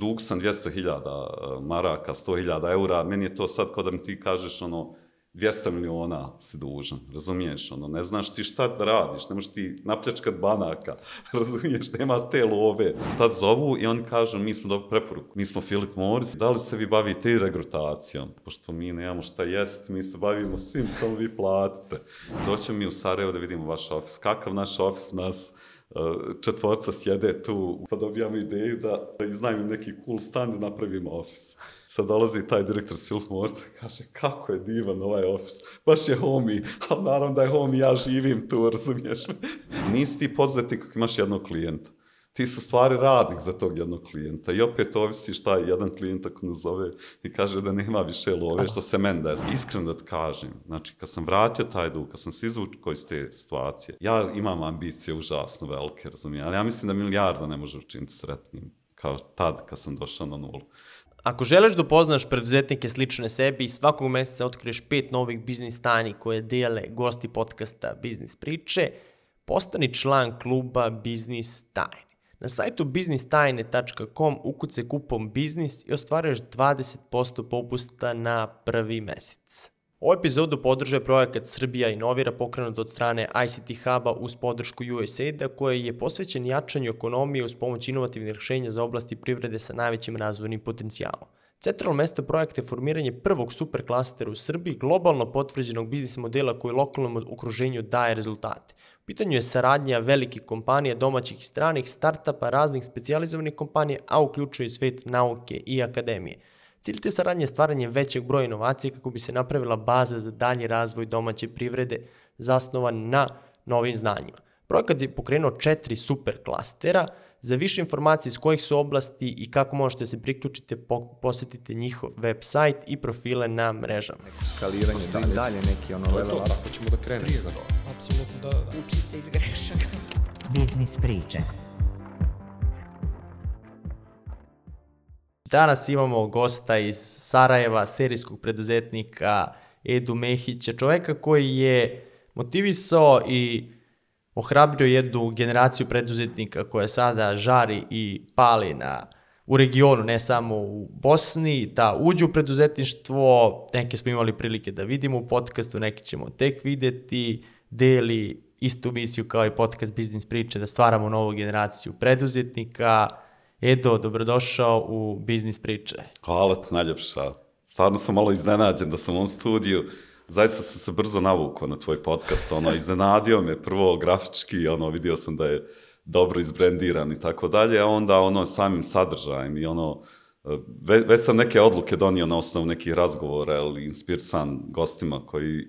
Dug sam 200.000 maraka, 100.000 eura, meni je to sad kao da mi ti kažeš ono, 200 miliona si dužan, razumiješ, ono, ne znaš ti šta da radiš, ne možeš ti napljačkat banaka, razumiješ, nema te love. Tad zovu i oni kažu, mi smo dobili preporuku, mi smo Filip Moritz, da li se vi bavite i regrutacijom? Pošto mi nemamo šta jest, mi se bavimo svim, samo vi platite. Doćemo mi u Sarajevo da vidimo vaš ofis. Kakav naš ofis nas četvorca sjede tu, pa dobijamo ideju da, da iznajmim neki cool stand i napravimo ofis. Sad dolazi taj direktor Silf Morca i kaže, kako je divan ovaj ofis, baš je homie, ali naravno da je homie, ja živim tu, razumiješ? Nisi ti poduzetnik ako imaš jednog klijenta ti su stvari radnik za tog jednog klijenta i opet ovisi šta jedan klijent ako nazove i kaže da nema više love, što se meni desi. Iskreno da ti kažem, znači kad sam vratio taj dug, kad sam se izvučio iz te situacije, ja imam ambicije užasno velike, razumijem, ali ja mislim da milijarda ne može učiniti sretnim kao tad kad sam došao na nulu. Ako želiš da upoznaš preduzetnike slične sebi i svakog meseca otkriješ pet novih biznis tajni koje dijele gosti podcasta Biznis priče, postani član kluba Biznis Tajni. Na sajtu biznistajne.com ukuce kupom biznis i ostvaruješ 20% popusta na prvi mesec. Ovu epizodu podržuje projekat Srbija inovira pokrenut od strane ICT Huba uz podršku USAID-a koji je posvećen jačanju ekonomije uz pomoć inovativnih rešenja za oblasti privrede sa najvećim razvojnim potencijalom. Centralno mesto projekta je formiranje prvog superklastera u Srbiji, globalno potvrđenog biznis modela koji lokalnom okruženju daje rezultate pitanju je saradnja velikih kompanija, domaćih i stranih, startapa, raznih specializovanih kompanija, a uključuje i svet nauke i akademije. Cilj te saradnje je stvaranje većeg broja inovacija kako bi se napravila baza za dalji razvoj domaće privrede zasnovan na novim znanjima. Projekat je pokrenuo četiri super klastera. Za više informacije iz kojih su oblasti i kako možete se priključiti, posetite njihov web sajt i profile na mrežama. Neko skaliranje, dalje, dalje neki ono level up. Ako ćemo da krenemo za to. Apsolutno da, da. Učite iz grešaka. Biznis priče. Danas imamo gosta iz Sarajeva, serijskog preduzetnika Edu Mehića, čoveka koji je motivisao i ohrabrio jednu generaciju preduzetnika koja sada žari i pali na u regionu, ne samo u Bosni, da uđu u preduzetništvo, neke smo imali prilike da vidimo u podcastu, neke ćemo tek videti, deli istu misiju kao i podcast Biznis priče, da stvaramo novu generaciju preduzetnika. Edo, dobrodošao u Biznis priče. Hvala ti najljepša. Stvarno sam malo iznenađen da sam u ovom studiju zaista sam se brzo navukao na tvoj podcast, ono, iznenadio me prvo grafički, ono, vidio sam da je dobro izbrendiran i tako dalje, a onda ono samim sadržajem i ono, ve, već sam neke odluke donio na osnovu nekih razgovora ili inspirisan gostima koji,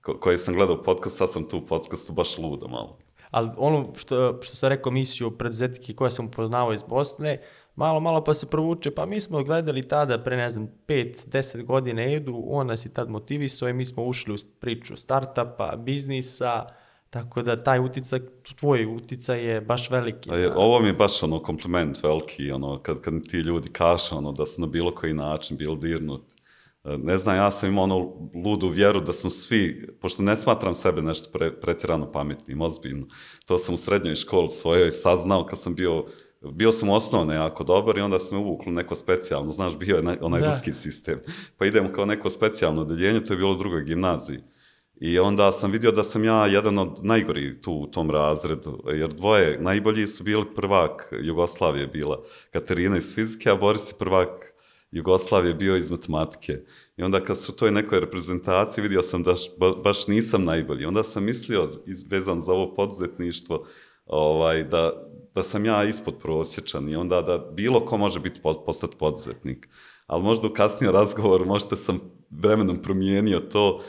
ko, koji sam gledao podcast, sad sam tu u podcastu baš ludo malo. Ali ono što, što sam rekao misiju preduzetnike koje sam upoznao iz Bosne, uh, malo, malo pa se provuče, pa mi smo gledali tada pre, ne znam, 5-10 godina Edu, on nas je tad motivisao i mi smo ušli u priču startupa, biznisa, tako da taj uticaj, tvoj uticaj je baš veliki. A je, ovo mi je baš ono kompliment veliki, ono, kad, kad ti ljudi kašu, ono, da su na bilo koji način bili dirnut. Ne znam, ja sam imao ono ludu vjeru da smo svi, pošto ne smatram sebe nešto pre, pretjerano pametnim, ozbiljno. To sam u srednjoj školi svojoj saznao kad sam bio bio sam osnovno jako dobar i onda smo uvukli neko specijalno, znaš, bio je onaj da. ruski sistem. Pa idemo kao neko specijalno odeljenje, to je bilo u drugoj gimnaziji. I onda sam vidio da sam ja jedan od najgori tu u tom razredu, jer dvoje, najbolji su bili prvak Jugoslavije bila Katarina iz fizike, a Boris je prvak Jugoslavije bio iz matematike. I onda kad su u toj nekoj reprezentaciji vidio sam da baš nisam najbolji. Onda sam mislio, vezan za ovo poduzetništvo, ovaj, da, da sam ja ispod prosječan i onda da bilo ko može biti postati poduzetnik. Ali možda u kasnijem razgovoru možda sam vremenom promijenio to,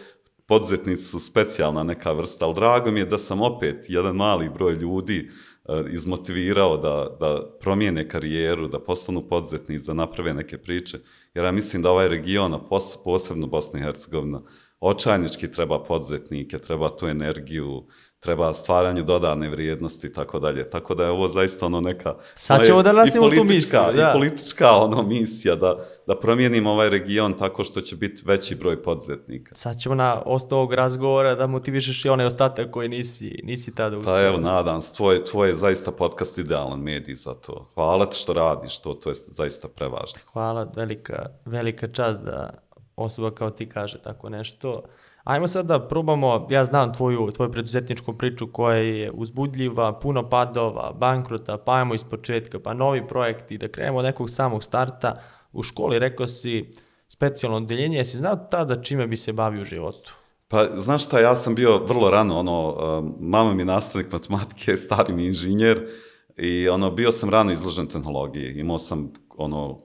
poduzetnici su specijalna neka vrsta, ali drago mi je da sam opet jedan mali broj ljudi uh, izmotivirao da, da promijene karijeru, da postanu poduzetnici, da naprave neke priče, jer ja mislim da ovaj region, posebno Bosna i Hercegovina, očajnički treba poduzetnike, treba tu energiju, treba stvaranje dodane vrijednosti i tako dalje. Tako da je ovo zaista ono neka... Sad ćemo da i nastavimo tu politička- misiju, da. I politička ono misija da, da promijenimo ovaj region tako što će biti veći broj poduzetnika. Sad ćemo na osnovu ovog razgovora da motivišeš i onaj ostatak koji nisi, nisi tada uspio. Pa evo, nadam tvoj, tvoj je zaista podcast idealan medij za to. Hvala ti što radiš to, to je zaista prevažno. Hvala, velika, velika čast da osoba kao ti kaže tako nešto. Ajmo sad da probamo, ja znam tvoju, tvoju preduzetničku priču koja je uzbudljiva, puno padova, bankrota, pa ajmo iz početka, pa novi projekti, da krenemo od nekog samog starta. U školi rekao si specijalno odeljenje, jesi znao tada čime bi se bavio u životu? Pa, znaš šta, ja sam bio vrlo rano, ono, um, mama mi je nastavnik matematike, stari mi inženjer i ono, bio sam rano izložen tehnologiji. Imao sam, ono,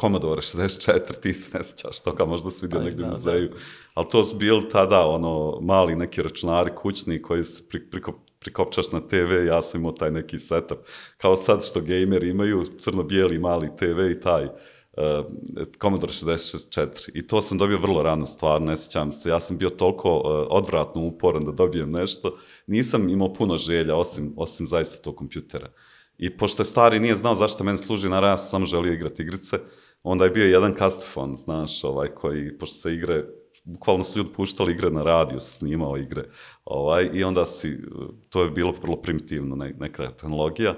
Commodore 64, ti se ne sjećaš toga, možda si vidio Ali negdje u znam, muzeju. Ali to su bili tada, ono, mali neki računari kućni koji se pri, priko, prikopčaš na TV, ja sam imao taj neki setup. Kao sad što gameri imaju, crno-bijeli mali TV i taj uh, Commodore 64. I to sam dobio vrlo rano, stvarno, ne sjećam se. Ja sam bio toliko uh, odvratno uporan da dobijem nešto. Nisam imao puno želja, osim, osim zaista tog kompjutera. I pošto je stari nije znao zašto meni služi, naravno ja sam želio igrati igrice, onda je bio jedan kastofon, znaš, ovaj, koji, pošto se igre, bukvalno su ljudi puštali igre na radiju, snimao igre, ovaj, i onda si, to je bilo vrlo primitivno, ne, neka tehnologija,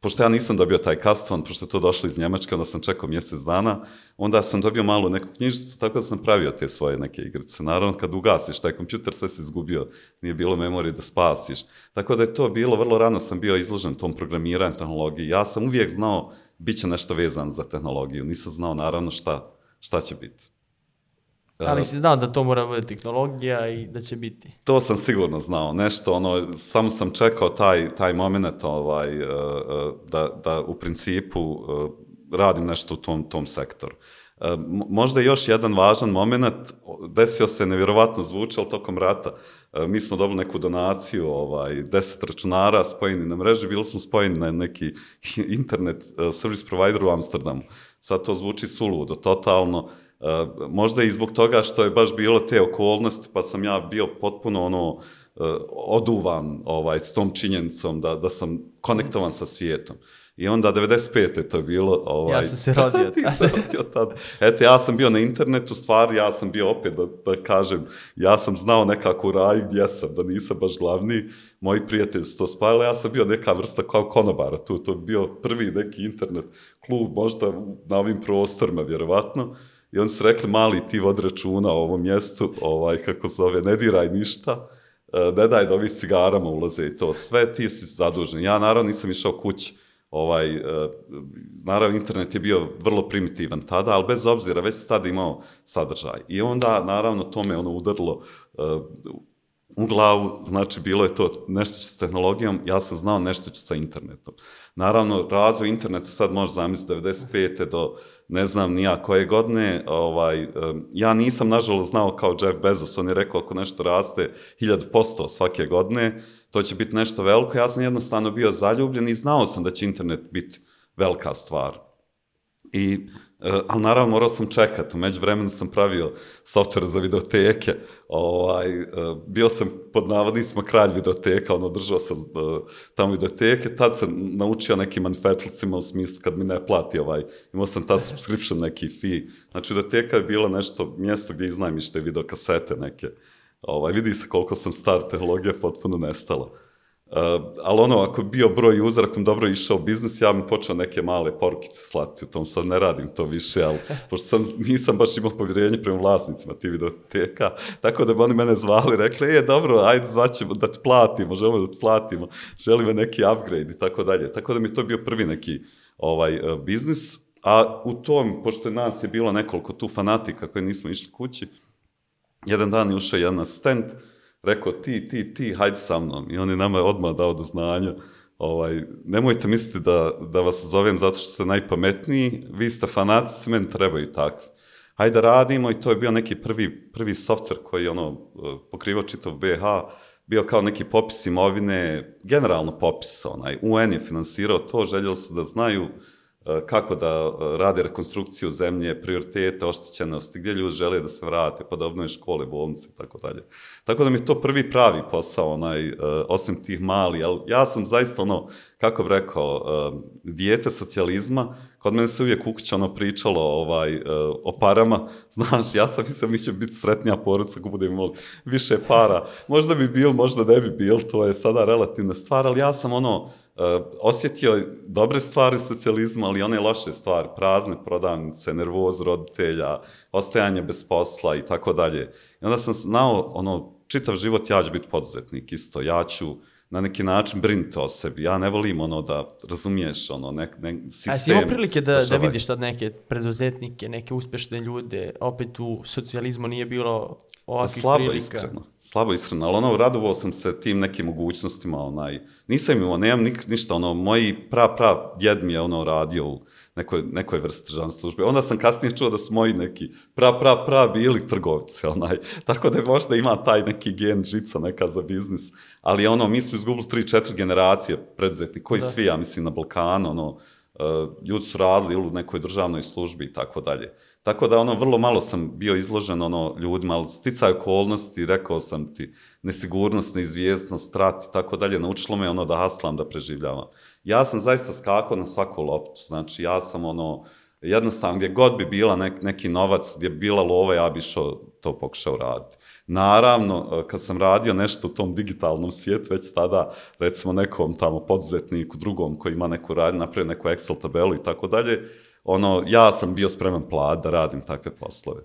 pošto ja nisam dobio taj kastofon, pošto je to došlo iz Njemačke, onda sam čekao mjesec dana, onda sam dobio malu neku knjižicu, tako da sam pravio te svoje neke igrice. Naravno, kad ugasiš taj kompjuter, sve si izgubio, nije bilo memorije da spasiš. Tako da je to bilo, vrlo rano sam bio izložen tom programiranju tehnologiji. Ja sam uvijek znao, bit će nešto vezano za tehnologiju. Nisam znao, naravno, šta, šta će biti. Ali si znao da to mora biti tehnologija i da će biti. To sam sigurno znao, nešto, ono, samo sam čekao taj, taj moment, ovaj, uh, uh, da, da u principu radim nešto u tom, tom sektoru. Mo- možda još jedan važan moment, desio se, nevjerovatno zvuči, ali tokom rata, uh, mi smo dobili neku donaciju, ovaj, deset računara spojeni na mreži, bili smo spojeni na neki internet uh, service provider u Amsterdamu. Sad to zvuči suludo, totalno, Uh, možda i zbog toga što je baš bilo te okolnosti, pa sam ja bio potpuno ono oduvan ovaj, s tom činjenicom da, da sam konektovan sa svijetom. I onda 95. je to bilo... Ovaj, Ja sam se rodio Ti tad. se rodio tad. Eto, ja sam bio na internetu, stvari, ja sam bio opet, da, da kažem, ja sam znao nekako u raju gdje sam, da nisam baš glavni. Moji prijatelji su to spajali, ja sam bio neka vrsta kao konobara tu, to je bio prvi neki internet klub, možda na ovim prostorima, vjerovatno. I oni su rekli, mali, ti vodi računa o ovom mjestu, ovaj, kako zove, ne diraj ništa, e, ne daj da ovi s cigarama ulaze i to sve, ti si zadužen. Ja naravno nisam išao kući, ovaj, e, naravno internet je bio vrlo primitivan tada, ali bez obzira, već tada imao sadržaj. I onda, naravno, to me ono udarilo e, u glavu, znači bilo je to nešto će s tehnologijom, ja sam znao nešto će sa internetom. Naravno, razvoj interneta sad može zamisliti 95. do ne znam nija koje godine, ovaj, em, ja nisam nažalost znao kao Jeff Bezos, on je rekao ako nešto raste 1000% svake godine, to će biti nešto veliko, ja sam jednostavno bio zaljubljen i znao sam da će internet biti velika stvar. I, e, ali naravno morao sam čekati, umeđu vremenu sam pravio software za videoteke, ovaj, e, bio sam pod navodnicima kralj videoteka, ono, držao sam e, tamo videoteke, tad sam naučio nekim manfetlicima u smislu kad mi ne plati ovaj, imao sam tad subscription neki fee, znači videoteka je bila nešto, mjesto gdje iznajmište videokasete neke, ovaj, vidi se koliko sam star, tehnologija potpuno nestala. Uh, ali ono, ako bio broj user, ako dobro išao biznis, ja mi počeo neke male porukice slati u tom, sad ne radim to više, ali pošto sam, nisam baš imao povjerenje prema vlasnicima ti videoteka, tako da bi oni mene zvali, rekli, je, dobro, ajde, zvaćemo da ti platimo, želimo da ti platimo, želimo neki upgrade i tako dalje. Tako da mi to bio prvi neki ovaj uh, biznis, a u tom, pošto nas je bilo nekoliko tu fanatika koji nismo išli kući, jedan dan je ušao jedan asistent, rekao ti, ti, ti, hajde sa mnom. I on je nama odmah dao do znanja, ovaj, nemojte misliti da, da vas zovem zato što ste najpametniji, vi ste fanatici, meni trebaju takvi. Hajde da radimo i to je bio neki prvi, prvi softver koji ono, pokrivao čitav BH, bio kao neki popis imovine, generalno popis, onaj, UN je finansirao to, željeli su da znaju e, kako da e, rade rekonstrukciju zemlje, prioritete, oštećenosti, gdje ljudi žele da se vrate, pa da škole, bolnice i tako dalje. Tako da mi je to prvi pravi posao, onaj, e, osim tih mali, ali ja sam zaista ono, kako bih rekao, dijete socijalizma, kod mene se uvijek u kući ono pričalo ovaj, o parama, znaš, ja sam mislio mi će biti sretnija poruca ako budem imali više para. Možda bi bil, možda ne bi bil, to je sada relativna stvar, ali ja sam ono, osjetio dobre stvari socijalizma, ali one loše stvari, prazne prodavnice, nervoz roditelja, ostajanje bez posla i tako dalje. I onda sam znao, ono, čitav život ja ću biti poduzetnik, isto, ja ću na neki način brinuti o sebi. Ja ne volim ono da razumiješ ono nek, nek sistem. A si imao prilike da, da vidiš sad neke preduzetnike, neke uspešne ljude, opet u socijalizmu nije bilo ovakvih slabo prilika. iskreno, slabo iskreno, ali ono, radovao sam se tim nekim mogućnostima, onaj, nisam imao, nemam nik, ništa, ono, moji pra, pra djed mi je ono radio u nekoj, nekoj vrsti državne službe. Onda sam kasnije čuo da su moji neki pra, pra, pra bili trgovci, onaj, tako da možda ima taj neki gen žica neka za biznis, ali ono, mi smo izgubili tri, četiri generacije preduzetni, koji da. svi, ja mislim, na Balkanu, ono, uh, ljudi su radili ili u nekoj državnoj službi i tako dalje. Tako da ono vrlo malo sam bio izložen ono ljudima, ali sticaj okolnosti, rekao sam ti, nesigurnost, neizvjesnost, strat i tako dalje, naučilo me ono da haslam, da preživljavam. Ja sam zaista skakao na svaku loptu, znači ja sam ono, jednostavno gdje god bi bila nek, neki novac, gdje bi bila lova, ja bi šao to pokušao raditi. Naravno, kad sam radio nešto u tom digitalnom svijetu, već tada, recimo nekom tamo poduzetniku, drugom koji ima neku rad, napravio neku Excel tabelu i tako dalje, ono, ja sam bio spreman plat da radim takve poslove.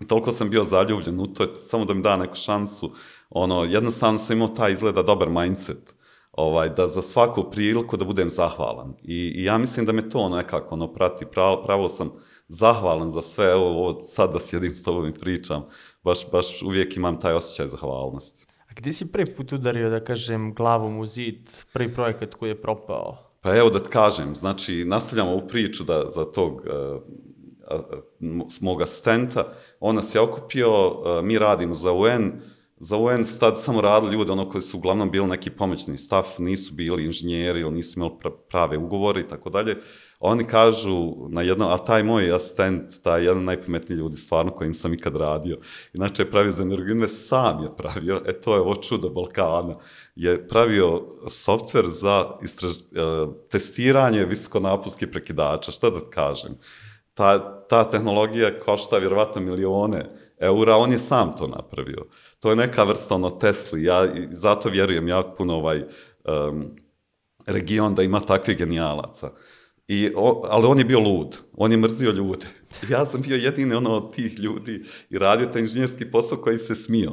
I toliko sam bio zaljubljen u to, samo da mi da neku šansu, ono, jednostavno sam imao taj izgleda dobar mindset, ovaj, da za svaku priliku da budem zahvalan. I, i ja mislim da me to nekako ono, prati, pravo, pravo sam zahvalan za sve, evo, ovo, sad da sjedim s tobom i pričam, baš, baš uvijek imam taj osjećaj zahvalnosti. A gdje si prvi put udario, da kažem, glavom u zid, prvi projekat koji je propao? Pa evo da kažem, znači nastavljamo ovu priču da za tog uh, mog asistenta, on nas je okupio, uh, mi radimo za UN, za UN su tad samo radili ljudi, ono koji su uglavnom bili neki pomoćni staf, nisu bili inženjeri ili nisu imali prave ugovore i tako dalje. Oni kažu na jedno, a taj moj asistent, taj jedan najpametniji ljudi stvarno kojim sam ikad radio, inače je pravio za Energoinvest, sam je pravio, e to je ovo čudo Balkana, je pravio softver za istraž, uh, testiranje visokonaponskih prekidača, šta da kažem. Ta, ta tehnologija košta vjerovatno milione eura, on je sam to napravio. To je neka vrsta ono Tesli, ja zato vjerujem jako puno ovaj um, region da ima takvih genijalaca. I, o, ali on je bio lud, on je mrzio ljude. Ja sam bio jedini ono od tih ljudi i radio taj inženjerski posao koji se smio.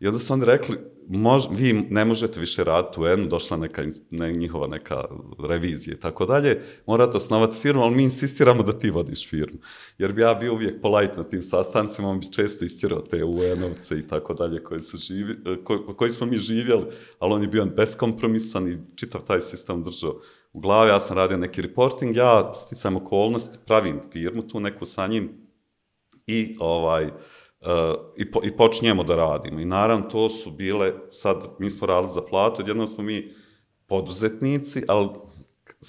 I onda su oni rekli, mož, vi ne možete više raditi u n došla neka, ne, njihova neka revizija i tako dalje, morate osnovati firmu, ali mi insistiramo da ti vodiš firmu. Jer bi ja bio uvijek polite na tim sastancima, on bi često istirao te UN-ovce i tako dalje koji, su živi, ko, koji smo mi živjeli, ali on je bio beskompromisan i čitav taj sistem držao u glavi. Ja sam radio neki reporting, ja sticam okolnosti, pravim firmu tu neku sa njim i ovaj, Uh, i, po, i počinjemo da radimo. I naravno to su bile, sad mi smo radili za platu, jednom smo mi poduzetnici, ali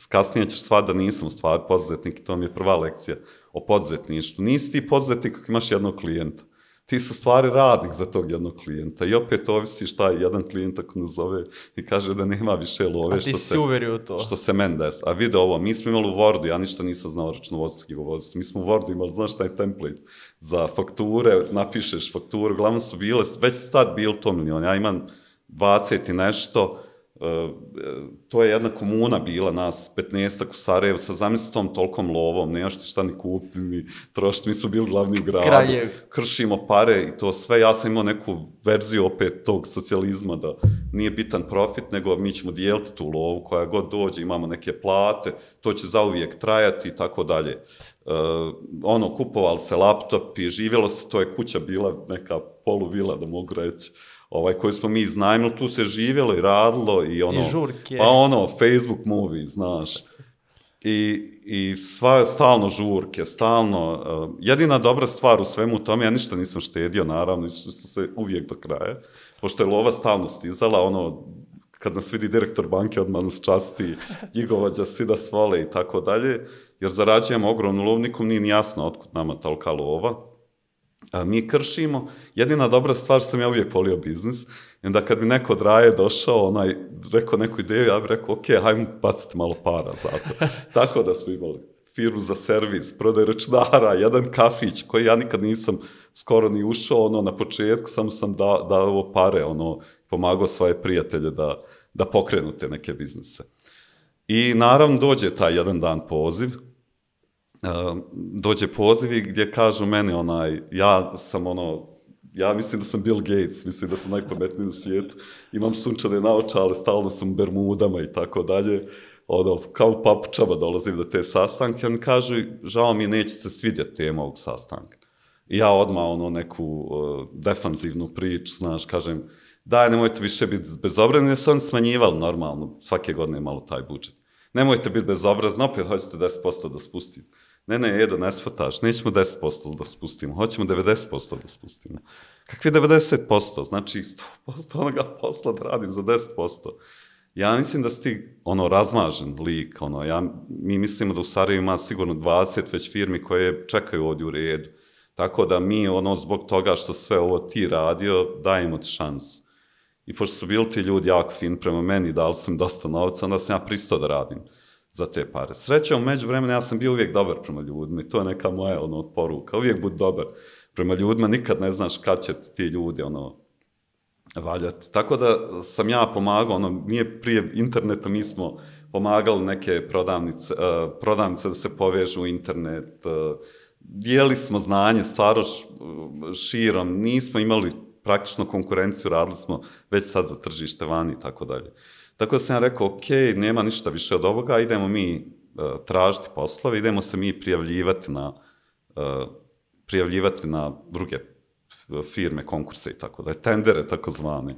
kasnije ćeš sva da nisam u stvari poduzetnik i to mi je prva lekcija o poduzetništvu. Nisi ti poduzetnik ako imaš jednog klijenta ti su stvari radnik za tog jednog klijenta i opet ovisi šta je jedan klijent ako nas zove i kaže da nema više love što se, uverio to. što se men des. A vidi ovo, mi smo imali u Wordu, ja ništa nisam znao računovodstvo knjigovodstvo, mi smo u Wordu imali, znaš šta je template za fakture, napišeš fakturu, uglavnom su bile, već su tad bili to milion, ja imam 20 i nešto, to je jedna komuna bila, nas 15 u Sarajevu, sa zamislitom tolkom lovom, nemaš ti šta ni kupiti, ni trošiti, mi smo bili glavni u gradu, Kraljev. kršimo pare i to sve, ja sam imao neku verziju opet tog socijalizma, da nije bitan profit, nego mi ćemo dijeliti tu lovu, koja god dođe, imamo neke plate, to će zauvijek trajati i tako dalje. Uh, ono, kupovali se laptop i živjelo se, to je kuća bila neka poluvila, da mogu reći, ovaj, koji smo mi iznajmili, tu se živjelo i radilo i ono... I žurke. Pa ono, Facebook movie, znaš. I, i sva, stalno žurke, stalno... Uh, jedina dobra stvar u svemu tome, ja ništa nisam štedio, naravno, što se uvijek do kraja, pošto je lova stalno stizala, ono, kad nas vidi direktor banke, odmah nas časti, njihovađa, svi da svole i tako dalje, jer zarađujemo ogromnu lov, nikom nije ni jasno otkud nama tolika lova. Mi kršimo, jedina dobra stvar što sam ja uvijek volio biznis, i onda kad bi neko od raje došao, onaj, rekao neku ideju, ja bih rekao, ok, hajmo baciti malo para za to. tako da smo imali firmu za servis, prodaj računara, jedan kafić koji ja nikad nisam skoro ni ušao, ono, na početku samo sam da, dao pare, ono, pomagao svoje prijatelje da, da pokrenu te neke biznise. I naravno dođe taj jedan dan poziv, dođe poziv i gdje kažu meni onaj, ja sam ono, ja mislim da sam Bill Gates, mislim da sam najpametniji na svijetu, imam sunčane naočale, stalno sam u Bermudama i tako dalje, ono, kao u papučama dolazim do te sastanke, oni kažu, žao mi neće se svidjeti tema ovog sastanka. I ja odmah ono neku uh, defanzivnu priču, znaš, kažem, daj, nemojte više biti bezobrazni, jer su oni smanjivali normalno, svake godine malo taj budžet. Nemojte biti bezobrazni, opet hoćete 10% da spustite. Ne, ne, Edo, ne shvataš, nećemo 10% da spustimo, hoćemo 90% da spustimo. Kakvi 90%? Znači 100% onoga posla da radim za 10%. Ja mislim da si ti ono razmažen lik, ono, ja, mi mislimo da u Sarajevu ima sigurno 20 već firmi koje čekaju ovdje u redu. Tako da mi, ono, zbog toga što sve ovo ti radio, dajemo ti šansu. I pošto su bili ti ljudi jako fin prema meni, dali sam dosta novca, onda sam ja pristao da radim za te pare. Sreća, umeđu vremena ja sam bio uvijek dobar prema ljudima i to je neka moja ono, poruka. Uvijek budi dobar prema ljudima, nikad ne znaš kad će ti ljudi ono, valjati. Tako da sam ja pomagao, ono, nije prije interneta, mi smo pomagali neke prodavnice, uh, prodavnice da se povežu u internet, uh, dijeli smo znanje stvarno širom, nismo imali praktično konkurenciju, radili smo već sad za tržište vani i tako dalje. Tako da sam ja rekao, ok, nema ništa više od ovoga, idemo mi uh, tražiti poslove, idemo se mi prijavljivati na, uh, prijavljivati na druge firme, konkurse i tako da je, tendere tako zvane.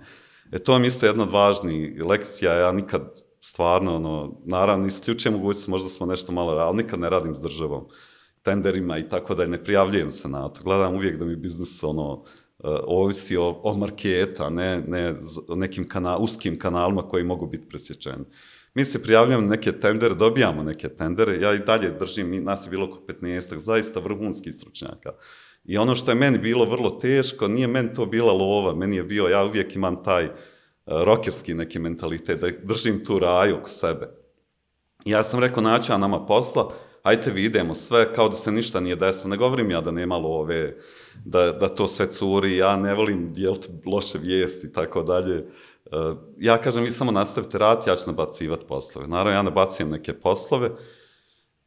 E to mi isto jedna od važnijih lekcija, ja nikad stvarno, ono, naravno, isključujem mogućnost, možda smo nešto malo radili, nikad ne radim s državom, tenderima i tako da ne prijavljujem se na to. Gledam uvijek da mi biznis, ono, ovisi o, o marketu, a ne, ne nekim kana, uskim kanalima koji mogu biti presječeni. Mi se prijavljamo na neke tendere, dobijamo neke tendere, ja i dalje držim, nas je bilo oko 15 zaista vrhunskih stručnjaka. I ono što je meni bilo vrlo teško, nije meni to bila lova, meni je bio, ja uvijek imam taj uh, rokerski neki mentalitet, da držim tu raju oko sebe. Ja sam rekao, naći nama posla, ajte vi idemo sve, kao da se ništa nije desilo. Ne govorim ja da nema love, da, da to sve curi, ja ne volim dijeliti loše vijesti i tako dalje. Uh, ja kažem, vi samo nastavite rad, ja ću nabacivati poslove. Naravno, ja nabacijem neke poslove,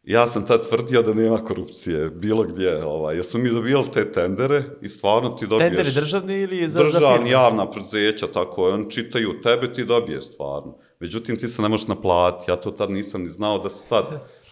Ja sam tad tvrdio da nema korupcije, bilo gdje, ovaj, jer smo mi dobijali te tendere i stvarno ti dobiješ... Tenderi državni ili za, državni, za firme? javna preduzeća, tako je, on čitaju tebe, ti dobiješ stvarno. Međutim, ti se ne možeš naplatiti, ja to tad nisam ni znao da se tad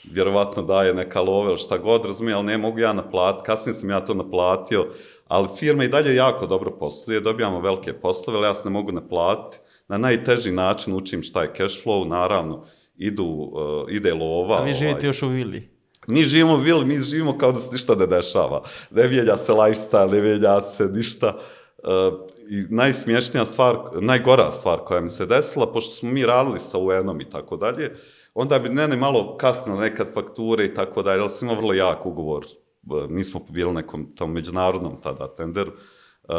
vjerovatno daje neka love ili šta god, razumije, ali ne mogu ja naplatiti, kasnije sam ja to naplatio, ali firma i dalje jako dobro posluje, dobijamo velike poslove, ali ja se ne mogu naplatiti. Na najteži način učim šta je cash flow, naravno, idu, uh, ide lova. A vi živite ovaj. još u vili? Mi živimo u vili, mi živimo kao da se ništa ne dešava. Ne mijenja se lifestyle, ne mijenja se ništa. Uh, I najsmješnija stvar, najgora stvar koja mi se desila, pošto smo mi radili sa UN-om i tako dalje, onda bi ne, ne malo kasno nekad fakture i tako dalje, ali sam imao vrlo jak ugovor. Uh, mi smo pobijeli nekom tom međunarodnom tada tenderu. Uh,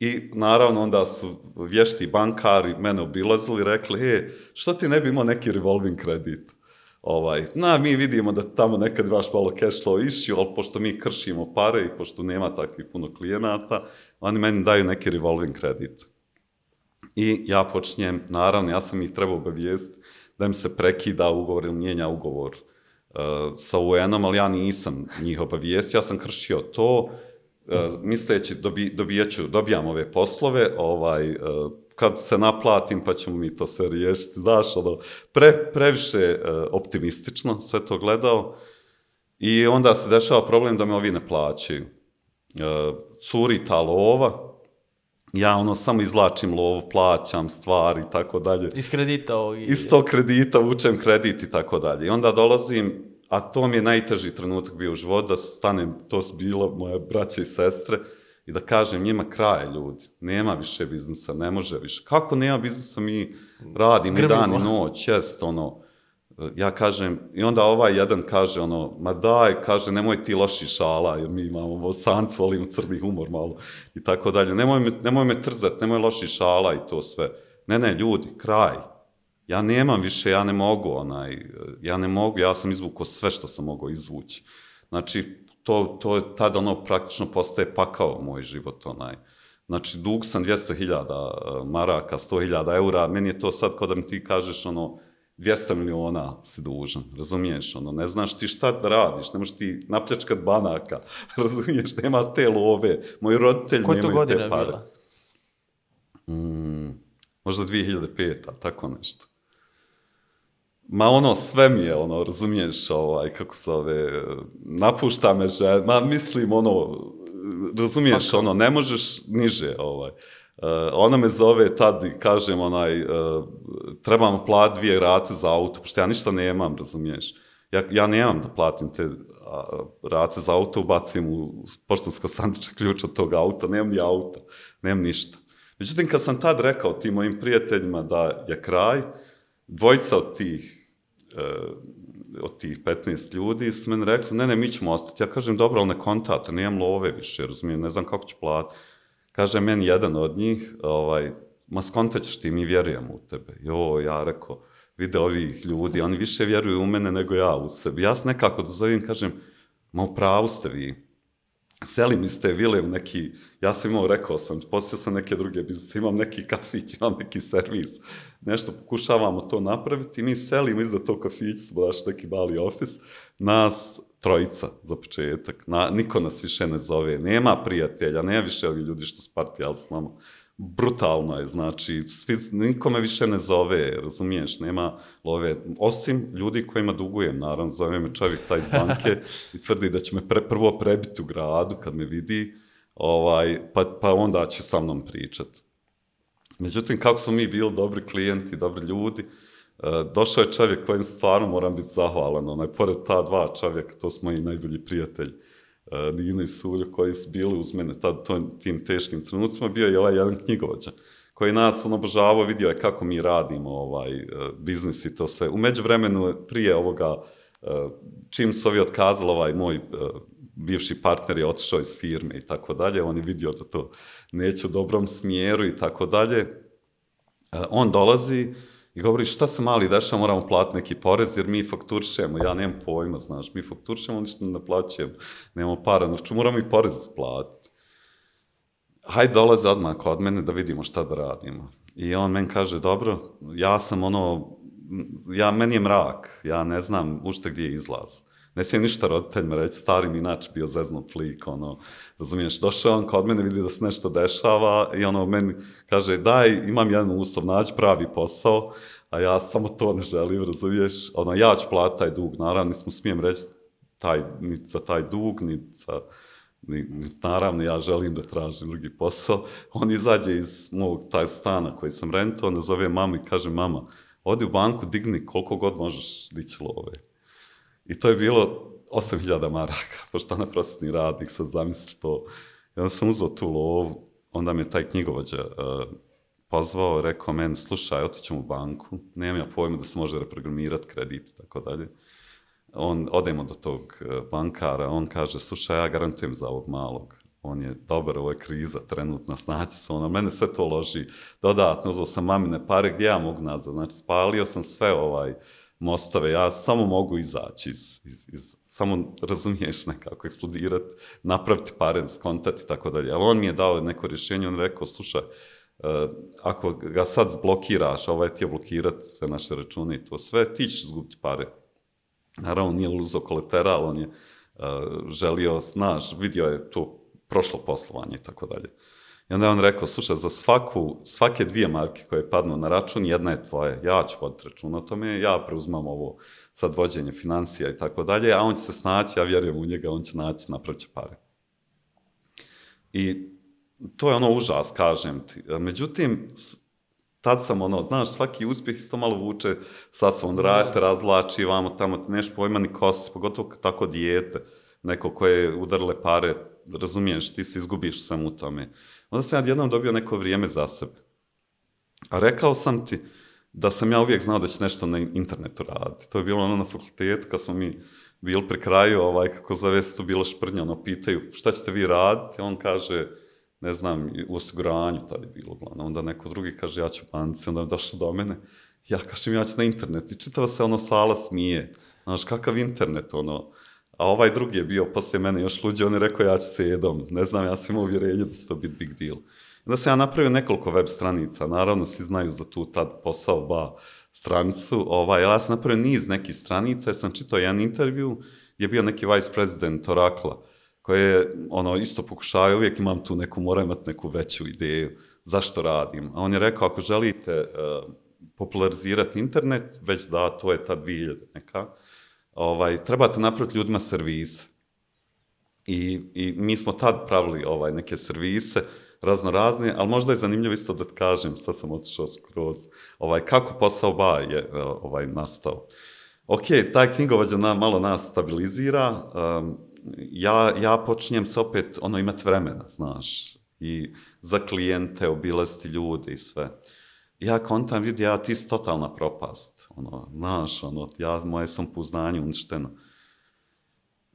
I naravno onda su vješti bankari mene obilazili i rekli, e, što ti ne bi imao neki revolving kredit? Ovaj, na, mi vidimo da tamo nekad imaš malo cash flow issue, ali pošto mi kršimo pare i pošto nema takvih puno klijenata, oni meni daju neki revolving kredit. I ja počinjem, naravno, ja sam ih trebao obavijest da im se prekida ugovor ili mijenja ugovor uh, sa UN-om, ali ja nisam njih obavijestio, ja sam kršio to, uh, misleći dobi, dobijaću, dobijam ove poslove, ovaj, uh, kad se naplatim pa ćemo mi to sve riješiti, znaš, ono, pre, previše uh, optimistično sve to gledao i onda se dešava problem da me ovi ne plaćaju. Uh, curi ta lova, ja ono samo izlačim lovu, plaćam stvari i tako dalje. Iz kredita ovog? Iz tog kredita vučem kredit i tako dalje. I onda dolazim a to mi je najteži trenutak bio u životu, da stanem, to su bilo moje braće i sestre, i da kažem njima kraj ljudi, nema više biznisa, ne može više. Kako nema biznisa, mi radimo i dan i Grmimo. noć, jest ono, ja kažem, i onda ovaj jedan kaže ono, ma daj, kaže, nemoj ti loši šala, jer mi imamo bosancu, volimo crni humor malo, i tako dalje, nemoj me, nemoj me trzat, nemoj loši šala i to sve. Ne, ne, ljudi, kraj. Ja nemam više, ja ne mogu, onaj, ja ne mogu, ja sam izvukao sve što sam mogao izvući. Znači, to, to je tada ono praktično postaje pakao moj život, onaj. Znači, dug sam 200.000 maraka, 100.000 eura, meni je to sad kao da mi ti kažeš, ono, 200 miliona si dužan, razumiješ, ono, ne znaš ti šta da radiš, ne možeš ti napljačkat banaka, razumiješ, nema te love, moji roditelji Koje to nemaju te godina pare. bila? Mm, možda 2005, a tako nešto. Ma ono, sve mi je, ono, razumiješ, ovaj, kako se ove, napušta me žena, ma mislim, ono, razumiješ, Pa ono, ne možeš niže, ovaj. Uh, ona me zove tad i kažem, onaj, uh, trebamo platiti dvije rate za auto, pošto ja ništa nemam, razumiješ. Ja, ja nemam da platim te rate za auto, ubacim u poštansko sanduče ključ od tog auta, nemam ni auta, nemam ništa. Međutim, kad sam tad rekao tim mojim prijateljima da je kraj, dvojica od tih, e, od tih 15 ljudi su meni rekli, ne, ne, mi ćemo ostati. Ja kažem, dobro, ali ne kontate, nemam love više, razumijem, ne znam kako ću platiti. Kaže meni jedan od njih, ovaj, ma skontaćeš ti, mi vjerujemo u tebe. Jo, ja rekao, vide ovih ljudi, oni više vjeruju u mene nego ja u sebi. Ja se nekako dozovim, kažem, ma u pravu ste vi. Selim iz te vile u neki, ja sam imao, rekao sam, posio sam neke druge biznise, imam neki kafić, imam neki servis, nešto pokušavamo to napraviti mi selimo iza tog kafića, smo baš neki mali ofis, nas trojica za početak, na, niko nas više ne zove, nema prijatelja, nema više ovi ljudi što spartijali s nama, brutalno je, znači, svi, nikome više ne zove, razumiješ, nema love, osim ljudi kojima dugujem, naravno, zove me čovjek taj iz banke i tvrdi da će me pre, prvo prebiti u gradu kad me vidi, ovaj, pa, pa onda će sa mnom pričat. Međutim, kako smo mi bili dobri klijenti, dobri ljudi, e, došao je čovjek kojem stvarno moram biti zahvalan, onaj, pored ta dva čovjeka, to smo i najbolji prijatelji, uh, Nino i Suljo koji su bili uz mene tad, to, tim teškim trenucima, bio je ovaj jedan knjigovođa koji nas on obožavao, vidio je kako mi radimo ovaj uh, biznis i to sve. U međuvremenu, prije ovoga, uh, čim su ovi otkazali, ovaj moj uh, bivši partner je otišao iz firme i tako dalje, on je vidio da to neće u dobrom smjeru i tako dalje. Uh, on dolazi i govori šta se mali dešava, moramo platiti neki porez jer mi fakturišemo, ja nemam pojma, znaš, mi fakturišemo, ništa ne naplaćujemo, nemamo para, znači moramo i porez platiti. Hajde dolaze odmah kod mene da vidimo šta da radimo. I on meni kaže, dobro, ja sam ono, ja, meni je mrak, ja ne znam ušte gdje je izlaz. Ne smijem ništa roditeljima reći, stari mi inače bio zeznut lik, ono, razumiješ, došao on kod mene, vidi da se nešto dešava i ono, meni kaže, daj, imam jedan uslov, nađi pravi posao, a ja samo to ne želim, razumiješ, ono, ja ću platiti taj dug, naravno, nismo smijem reći taj, ni za taj dug, ni za, ni, ni, naravno, ja želim da tražim drugi posao. On izađe iz mog taj stana koji sam rentao, nazove mamu i kaže, mama, odi u banku, digni koliko god možeš dići love. I to je bilo 8000 maraka, pošto ona prosjetni radnik, sad zamisli to. Onda sam uzao tu lovu, onda me taj knjigovođa uh, pozvao, rekao meni, slušaj, otićem u banku, nemam ja pojma da se može reprogramirati kredit i tako dalje. On, odemo do tog uh, bankara, on kaže, slušaj, ja garantujem za ovog malog, on je dobar, ovo je kriza trenutna, snaći se, on, mene sve to loži dodatno, uzao sam mamine pare, gdje ja mogu nazad, znači spalio sam sve ovaj, mostove, ja samo mogu izaći iz, iz, iz samo razumiješ nekako eksplodirati, napraviti pare, skontati i tako dalje. Ali on mi je dao neko rješenje, on rekao, slušaj, uh, ako ga sad blokiraš, ovaj ti je blokirati sve naše račune i to sve, ti ćeš izgubiti pare. Naravno, nije uzo kolateral, on je uh, želio, znaš, vidio je to prošlo poslovanje i tako dalje. I onda je on rekao, slušaj, za svaku, svake dvije marke koje padnu na račun, jedna je tvoja, ja ću voditi račun o tome, ja preuzmam ovo sad vođenje financija i tako dalje, a on će se snaći, ja vjerujem u njega, on će naći, napravit pare. I to je ono užas, kažem ti. Međutim, tad sam ono, znaš, svaki uspjeh isto malo vuče sa svom, radite, razlači, vamo tamo, ti neš pojma ni kosi, pogotovo tako dijete. neko koje udarle pare, razumiješ, ti se izgubiš sam u tome. Onda sam ja jednom dobio neko vrijeme za sebe. A rekao sam ti da sam ja uvijek znao da će nešto na internetu raditi. To je bilo ono na fakultetu kad smo mi bili pri kraju, ovaj, kako zove tu bilo šprnja, ono, pitaju šta ćete vi raditi, on kaže, ne znam, u osiguranju tada je bilo glavno. Onda neko drugi kaže, ja ću banci, onda je došao do mene, ja kažem, ja ću na internet. I čitava se ono sala smije. Znaš, kakav internet, ono. A ovaj drugi je bio poslije mene još luđe, on je rekao, ja ću se jedom. Ne znam, ja sam imao uvjerenje da će to biti big deal. Onda sam ja napravio nekoliko web stranica, naravno svi znaju za tu tad posao ba stranicu, ovaj, ja sam napravio niz nekih stranica, ja sam čitao jedan intervju, je bio neki vice president Orakla, koji je, ono, isto pokušavaju, uvijek imam tu neku, moram imati neku veću ideju zašto radim. A on je rekao, ako želite uh, popularizirati internet, već da, to je ta 2000 neka, ovaj, trebate napraviti ljudima servise. I, I mi smo tad pravili ovaj, neke servise, razno razne, ali možda je zanimljivo isto da kažem, sad sam otišao skroz, ovaj, kako posao ba je e, ovaj, nastao. Ok, taj knjigovođa na, malo nas stabilizira, um, ja, ja počinjem se opet ono imati vremena, znaš, i za klijente, obilaziti ljude i sve. Ja kontam, vidi, ja ti si totalna propast, ono, znaš, ono, ja, moje sam pouznanje uništeno.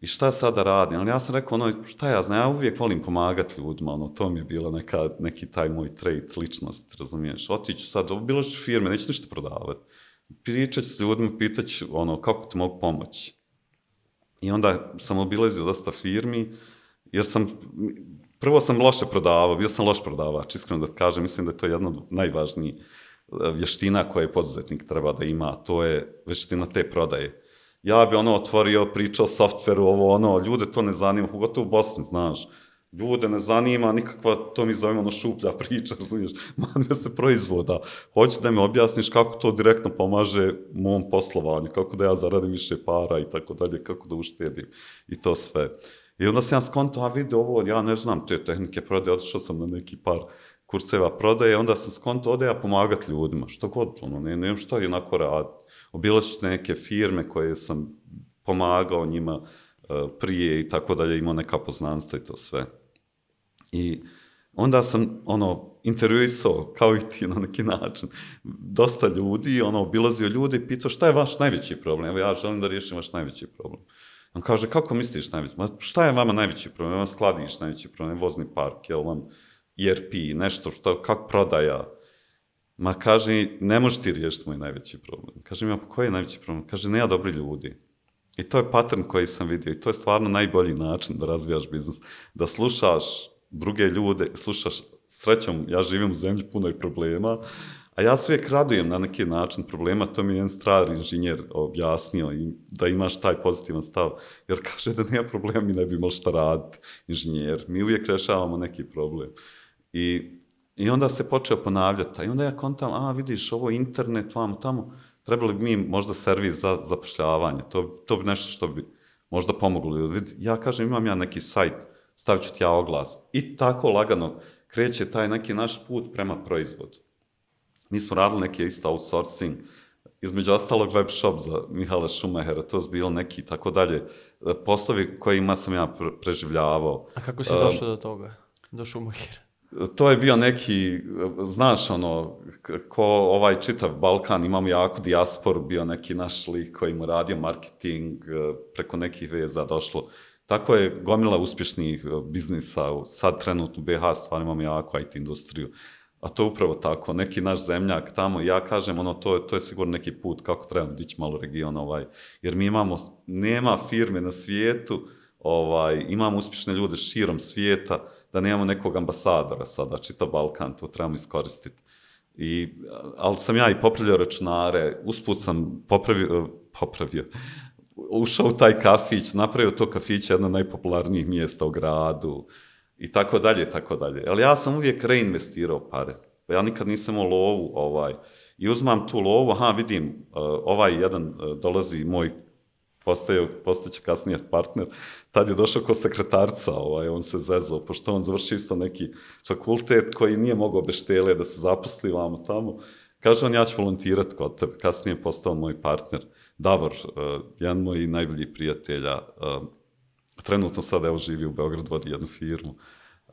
I šta sad da radim? Ali ja sam rekao, ono, šta ja znam, ja uvijek volim pomagati ljudima, ono, to mi je bila neka, neki taj moj trait, ličnost, razumiješ? Otiću sad, bilo ću firme, neću ništa prodavati. Pričat ću s ljudima, pitat ću, ono, kako ti mogu pomoći. I onda sam obilazio dosta firmi, jer sam, prvo sam loše prodavao, bio sam loš prodavač, iskreno da kažem, mislim da je to jedna od najvažnijih e, vještina koje poduzetnik treba da ima, to je vještina te prodaje ja bi ono otvorio, pričao softveru, ovo ono, ljude to ne zanima, pogotovo u Bosni, znaš. Ljude ne zanima nikakva, to mi zovemo ono šuplja priča, razumiješ, manve se proizvoda. Hoće da mi objasniš kako to direktno pomaže mom poslovanju, kako da ja zaradim više para i tako dalje, kako da uštedim i to sve. I onda sam ja skonto, a vidi ovo, ja ne znam te tehnike prodaje, otišao sam na neki par kurseva prodaje, onda sam skonto, ode ja pomagat ljudima, što god, ono, ne, ne šta je onako raditi obilazit neke firme koje sam pomagao njima uh, prije i tako dalje, imao neka poznanstva i to sve. I onda sam, ono, intervjuisao, kao i ti na neki način, dosta ljudi, ono, obilazio ljudi i pitao šta je vaš najveći problem? Evo ja želim da riješim vaš najveći problem. On kaže, kako misliš najveći? Ma šta je vama najveći problem? Vam skladiš najveći problem, vozni park, jel vam ERP, nešto, što, kako prodaja, Ma kaže, ne možeš ti riješiti moj najveći problem. Kaže mi, pa koji je najveći problem? Kaže, nema dobri ljudi. I to je pattern koji sam vidio i to je stvarno najbolji način da razvijaš biznis. Da slušaš druge ljude, slušaš, srećom, ja živim u zemlji puno i problema, a ja se uvijek radujem na neki način problema, to mi je jedan strar inženjer objasnio i da imaš taj pozitivan stav. Jer kaže da nema problema, mi ne bi imali šta raditi, inženjer. Mi uvijek rešavamo neki problem. I I onda se počeo ponavljati. I onda ja kontam, a vidiš, ovo internet, vamo tamo, trebali bi mi možda servis za zapošljavanje. To, to bi nešto što bi možda pomoglo. Ja kažem, imam ja neki sajt, stavit ću ti ja oglas. I tako lagano kreće taj neki naš put prema proizvodu. Mi smo radili neki isto outsourcing, između ostalog web shop za Mihala Šumahera, to je bilo neki tako dalje poslovi kojima sam ja preživljavao. A kako si došao um, do toga, do Šumahera? To je bio neki, znaš, ono, ko ovaj čitav Balkan, imamo jako dijasporu, bio neki naš lik koji mu radio marketing, e, preko nekih veza došlo. Tako je gomila uspješnih e, biznisa, sad trenutno u BH stvarno imamo jako IT industriju, a to je upravo tako, neki naš zemljak tamo, ja kažem, ono, to, to je sigurno neki put kako trebamo dići malo region, ovaj, jer mi imamo, nema firme na svijetu, ovaj, imamo uspješne ljude širom svijeta, da nemamo nekog ambasadora sada, čitav Balkan, to trebamo iskoristiti. I, ali sam ja i popravljao računare, usput sam popravio, popravio, ušao u taj kafić, napravio to kafić jedno od najpopularnijih mjesta u gradu i tako dalje, tako dalje. Ali ja sam uvijek reinvestirao pare. Ja nikad nisam imao lovu, ovaj, i uzmam tu lovu, aha, vidim, ovaj jedan dolazi moj postaje, postaće kasnije partner, tad je došao ko sekretarca, ovaj, on se zezao, pošto on završio isto neki fakultet koji nije mogao bez štele da se zaposli vamo tamo. Kaže on, ja ću volontirati kod tebe, kasnije je postao moj partner. Davor, uh, jedan moj najbolji prijatelja, uh, trenutno sad evo živi u Beogradu, vodi jednu firmu.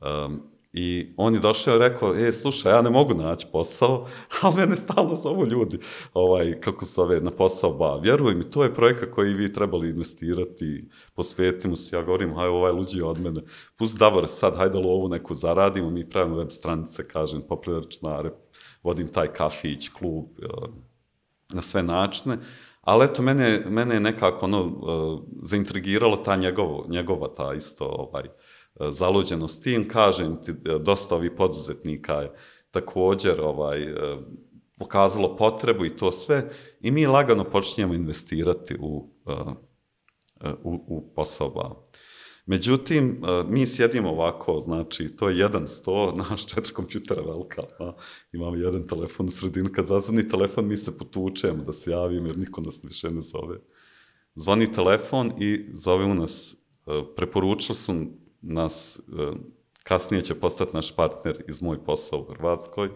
Um, I on je došao i rekao, e, slušaj, ja ne mogu naći posao, ali mene stalno zovu ljudi, ovaj, kako se zove, na posao ba. Vjeruj mi, to je projekat koji vi trebali investirati, posvetimo se, ja govorim, haj, ovaj luđi od mene, pusti Davore sad, hajde lovu neku zaradimo, mi pravimo web stranice, kažem, popularičnare, vodim taj kafić, klub, uh, na sve načine, ali eto, mene, mene je nekako ono, uh, zaintrigiralo ta njegovo, njegova ta isto, ovaj, uh, zaluđenost tim, kažem ti, dosta ovih poduzetnika je također ovaj, uh, pokazalo potrebu i to sve, i mi lagano počinjemo investirati u, u, u posao bava. Međutim, e, mi sjedimo ovako, znači, to je jedan sto, naš četiri kompjutera velika, a imamo jedan telefon u sredini, kad zazvoni telefon, mi se potučemo da se javimo, jer niko nas više ne zove. Zvoni telefon i zove u nas, e, preporučili su nas, e, kasnije će postati naš partner iz moj posao u Hrvatskoj,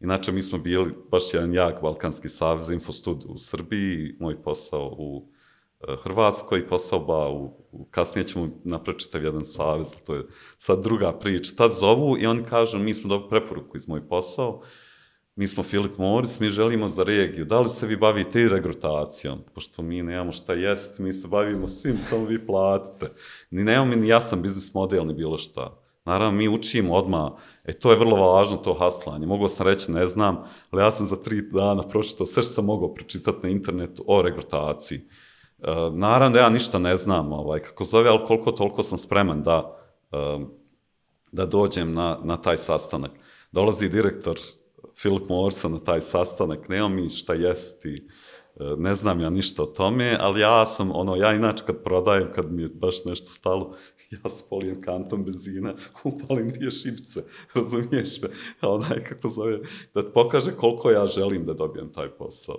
Inače, mi smo bili baš jedan jak Balkanski savez, Infostud u Srbiji, moj posao u Hrvatskoj posao ba, u, u, kasnije ćemo napraviti čitav jedan savez, to je sad druga priča. Tad zovu i oni kažu, mi smo dobili preporuku iz moj posao, mi smo Filip Moritz, mi želimo za regiju, da li se vi bavite i regrutacijom? Pošto mi nemamo šta jest, mi se bavimo svim, samo vi platite. Ni nemamo mi ni jasan biznis model, ni bilo šta. Naravno, mi učimo odmah, e to je vrlo važno, to haslanje. Mogao sam reći, ne znam, ali ja sam za tri dana pročitao sve što sam mogao pročitati na internetu o regrutaciji. Uh, naravno da ja ništa ne znam, ovaj, kako zove, ali koliko toliko sam spreman da, uh, da dođem na, na taj sastanak. Dolazi direktor Filip Morsa na taj sastanak, nema mi šta jesti, uh, ne znam ja ništa o tome, ali ja sam, ono, ja inače kad prodajem, kad mi je baš nešto stalo, ja spolijem kantom benzina, upalim dvije šipce, razumiješ me, onaj, kako zove, da pokaže koliko ja želim da dobijem taj posao.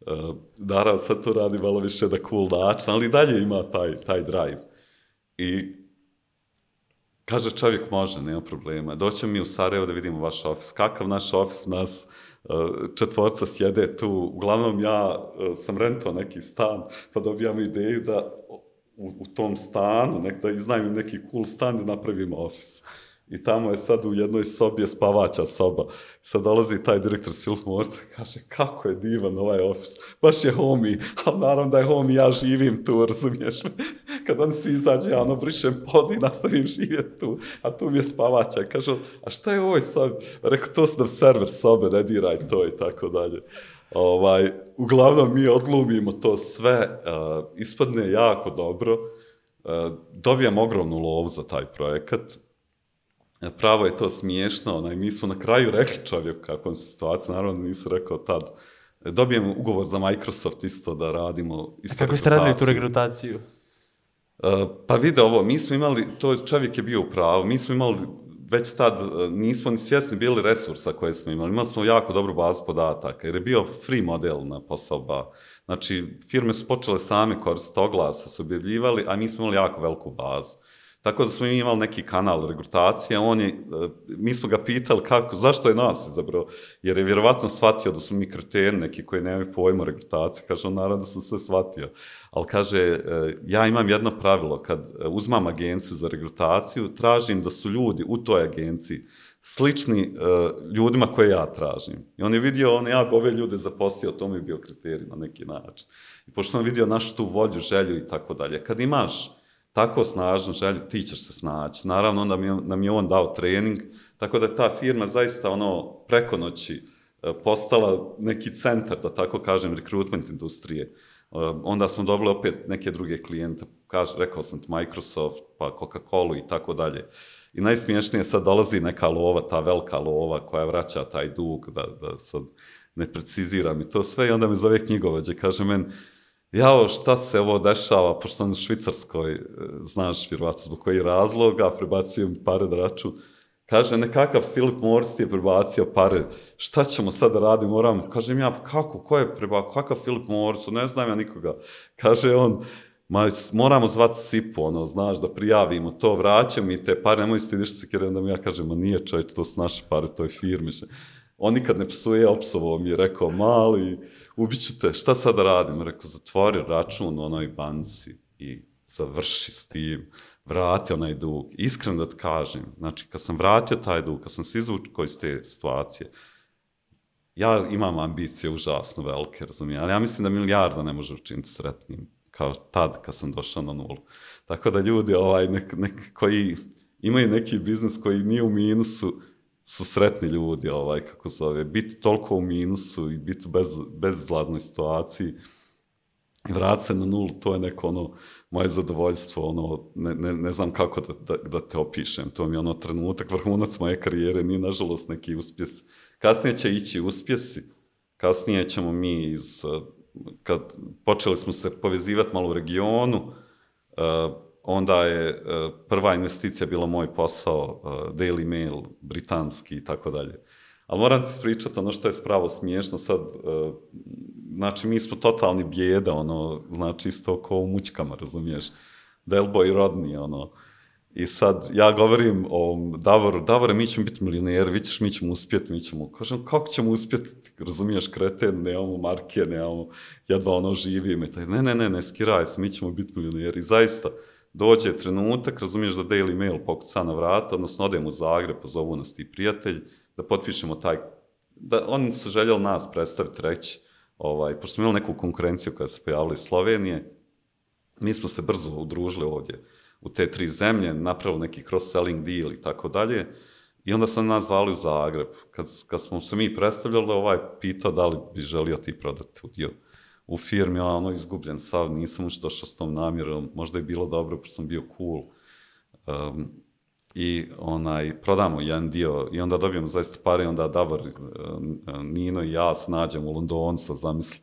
Uh, naravno, sad to radi malo više da cool način, ali dalje ima taj, taj drive. I kaže čovjek može, nema problema. Doćemo mi u Sarajevo da vidimo vaš ofis. Kakav naš ofis nas uh, četvorca sjede tu. Uglavnom ja uh, sam rentao neki stan, pa dobijam ideju da u, u tom stanu, nek da iznajmim neki cool stan da napravimo ofis. I tamo je sad u jednoj sobi je spavača soba. Sad dolazi taj direktor Silf Morca i kaže kako je divan ovaj ofis. Baš je homie. Ali naravno da je homie, ja živim tu, razumiješ me. Kad oni svi izađe, ja ono brišem pod i nastavim živjeti tu. A tu mi je spavača. Kaže, a šta je ovoj sobi? Rekao, to su nam server sobe, ne diraj to i tako dalje. Ovaj, uglavnom mi odglumimo to sve, uh, ispadne jako dobro, uh, dobijam ogromnu lovu za taj projekat, pravo je to smiješno, onaj, mi smo na kraju rekli čovjeku kakvom se situacija, naravno nisu rekao tad, dobijem ugovor za Microsoft isto da radimo isto A kako ste radili tu regrutaciju? Pa vide ovo, mi smo imali, to čovjek je bio u pravu, mi smo imali već tad uh, nismo ni svjesni bili resursa koje smo imali. Imali smo jako dobru bazu podataka, jer je bio free model na posao ba. Znači, firme su počele same koristiti oglasa, su objavljivali, a mi smo imali jako veliku bazu. Tako da smo imali neki kanal regrutacije, on je, e, mi smo ga pitali kako, zašto je nas izabrao, jer je vjerovatno shvatio da smo mi kreteni neki koji nemaju pojma o regrutaciji, kaže on, naravno da sam sve shvatio, ali kaže, e, ja imam jedno pravilo, kad e, uzmam agenciju za regrutaciju, tražim da su ljudi u toj agenciji slični ljudima koje ja tražim. I on je vidio, on ja ove ljude zaposlio, to mi je bio kriterij na neki način. I pošto on vidio našu tu volju, želju i tako dalje. Kad imaš tako snažnu želju, ti ćeš se snaći. Naravno, onda mi, nam je on dao trening, tako da ta firma zaista ono preko noći e, postala neki centar, da tako kažem, rekrutment industrije. E, onda smo dobili opet neke druge klijente, kaže, rekao sam Microsoft, pa Coca-Cola i tako dalje. I najsmiješnije sad dolazi neka lova, ta velika lova koja vraća taj dug, da, da sad ne preciziram i to sve i onda me zove knjigovođe, kaže meni, jao, šta se ovo dešava, pošto u Švicarskoj, e, znaš, vjerovatno zbog koji razloga, prebacio pare da račun. Kaže, nekakav Filip Morris je prebacio pare, šta ćemo sad da radimo, moram, kažem ja, pa kako, ko je prebacio, kakav Filip Morris, ne znam ja nikoga. Kaže on, ma, moramo zvati Sipu, ono, znaš, da prijavimo to, vraćam mi te pare, nemoj stidiš se, jer onda mi ja kažem, ma nije čovječ, to su naše pare, to je firme. On nikad ne psuje, opsovo mi je rekao, mali, ubiću te, šta sad da radim? Rekao, zatvori račun u onoj banci i završi s tim, vrati onaj dug. Iskreno da ti kažem, znači kad sam vratio taj dug, kad sam se izvukao iz te situacije, ja imam ambicije užasno velike, razumijem, ali ja mislim da milijarda ne može učiniti sretnim kao tad kad sam došao na nulu. Tako da ljudi ovaj, nek, nek, koji imaju neki biznis koji nije u minusu, su sretni ljudi, ovaj, kako zove, biti toliko u minusu i biti u bez, bezizlaznoj situaciji i vratiti se na nulu, to je neko ono, moje zadovoljstvo, ono, ne, ne, ne znam kako da, da, da te opišem, to mi je ono trenutak, vrhunac moje karijere, nije nažalost neki uspjes. Kasnije će ići uspjesi, kasnije ćemo mi iz, kad počeli smo se povezivati malo u regionu, uh, onda je uh, prva investicija bila moj posao, uh, Daily Mail, britanski i tako dalje. Ali moram ti spričati ono što je spravo smiješno sad, uh, znači mi smo totalni bijeda, ono, znači isto kao u mućkama, razumiješ, Delboy rodni, ono, I sad ja govorim o Davoru, Davore, mi ćemo biti milioneri, vi ćeš, mi ćemo uspjeti, mi ćemo, kažem, kako ćemo uspjeti, razumiješ, kreten, nemamo marke, nemamo, jedva ono živimo, i taj, ne, ne, ne, ne, skiraj se, mi ćemo biti milioneri. I zaista, dođe trenutak, razumiješ da Daily Mail pokuca na vrata, odnosno odemo u Zagreb, pozovu nas ti prijatelj, da potpišemo taj, da oni su željeli nas predstaviti, reći, ovaj, pošto smo imali neku konkurenciju koja se pojavila iz Slovenije, mi smo se brzo udružili ovdje u te tri zemlje, napravili neki cross-selling deal i tako dalje, i onda su nas zvali u Zagreb. Kad, kad smo se mi predstavljali, ovaj pitao da li bi želio ti prodati udio u firmi, ono izgubljen sav, nisam už došao s tom namjerom, možda je bilo dobro, pošto sam bio cool. Um, i onaj, prodamo jedan dio i onda dobijemo zaista pare i onda Davor, Nino i ja se nađemo u Londonu sa zamisli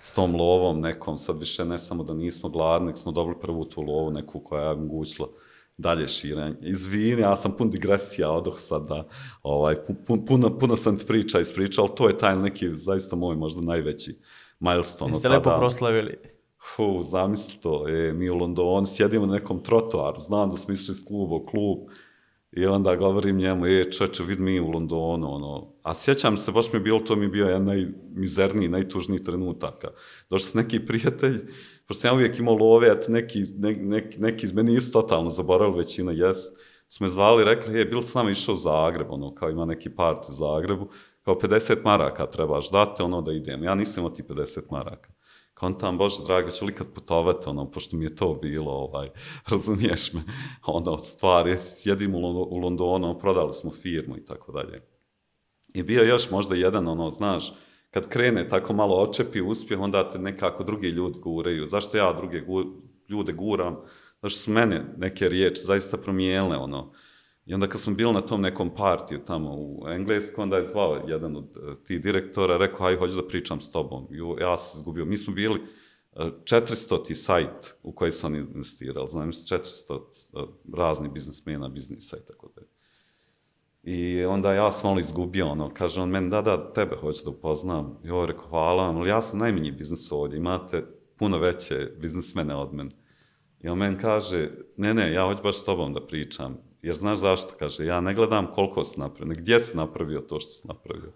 s tom lovom nekom, sad više ne samo da nismo gladni, nek smo dobili prvu tu lovu neku koja je omogućila dalje širenje. Izvini, ja sam pun digresija, odoh sad da, ovaj, pun, puno, puno sam ti priča ispričao, ali to je taj neki, zaista moj možda najveći milestone. Jeste lepo proslavili. Hu, zamisli to, e, mi u Londonu sjedimo na nekom trotoaru, znam da smo išli iz kluba u klub, I onda govorim njemu, e, čoče, vid mi u Londonu, ono. A sjećam se, baš mi je bilo, to mi je bio jedan najmizerniji, najtužniji trenutaka. Došli su neki prijatelj, pošto sam ja uvijek imao love, eto, neki, ne, neki, neki iz meni isto totalno zaboravili, većina jes, su me zvali, rekli, je, bil s nama išao u Zagreb, ono, kao ima neki part u Zagrebu, kao 50 maraka trebaš dati, ono, da idem. Ja nisam imao ti 50 maraka kontam, Bože drago, ću li kad putovati, ono, pošto mi je to bilo, ovaj, razumiješ me, ono, stvari, sjedim u, Londonu, prodali smo firmu i tako dalje. I bio još možda jedan, ono, znaš, kad krene tako malo očepi uspjeh, onda te nekako drugi ljudi guraju. Zašto ja druge gu, ljude guram? Zašto su mene neke riječi zaista promijenile, ono, I onda kad smo bili na tom nekom partiju tamo u Englesku, onda je zvao jedan od uh, tih direktora, rekao, aj, hoću da pričam s tobom. I ja sam izgubio. Mi smo bili uh, 400 ti sajt u koji su oni investirali. Znam, 400 uh, razni biznismena, biznisa i tako da. I onda ja sam malo izgubio, ono, kaže on meni, da, da, tebe hoću da upoznam. I ovo rekao, hvala vam, ali ja sam najmanji biznis ovdje, imate puno veće biznismene od mene. I on meni kaže, ne, ne, ja hoću baš s tobom da pričam. Jer znaš zašto? Kaže, ja ne gledam koliko si napravio, gdje si napravio to što si napravio.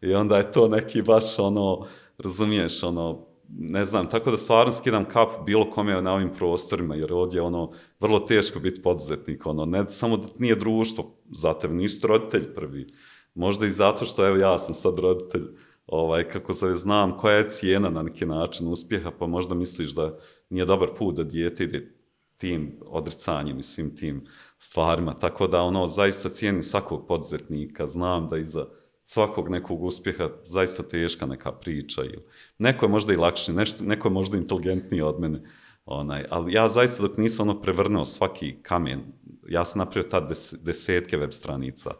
I onda je to neki baš ono, razumiješ, ono, ne znam, tako da stvarno skidam kap bilo kome na ovim prostorima, jer ovdje je ono, vrlo teško biti poduzetnik, ono, ne samo da nije društvo za tebe, nisi roditelj prvi, možda i zato što, evo, ja sam sad roditelj, ovaj, kako se znam koja je cijena na neki način uspjeha, pa možda misliš da nije dobar put da dijete ide tim odrcanjem i svim tim stvarima. Tako da ono zaista cijenim svakog poduzetnika, znam da iza svakog nekog uspjeha zaista teška neka priča ili neko je možda i lakši, nešto, neko je možda inteligentniji od mene. Onaj, ali ja zaista dok nisam ono prevrnuo svaki kamen, ja sam napravio ta des, desetke web stranica,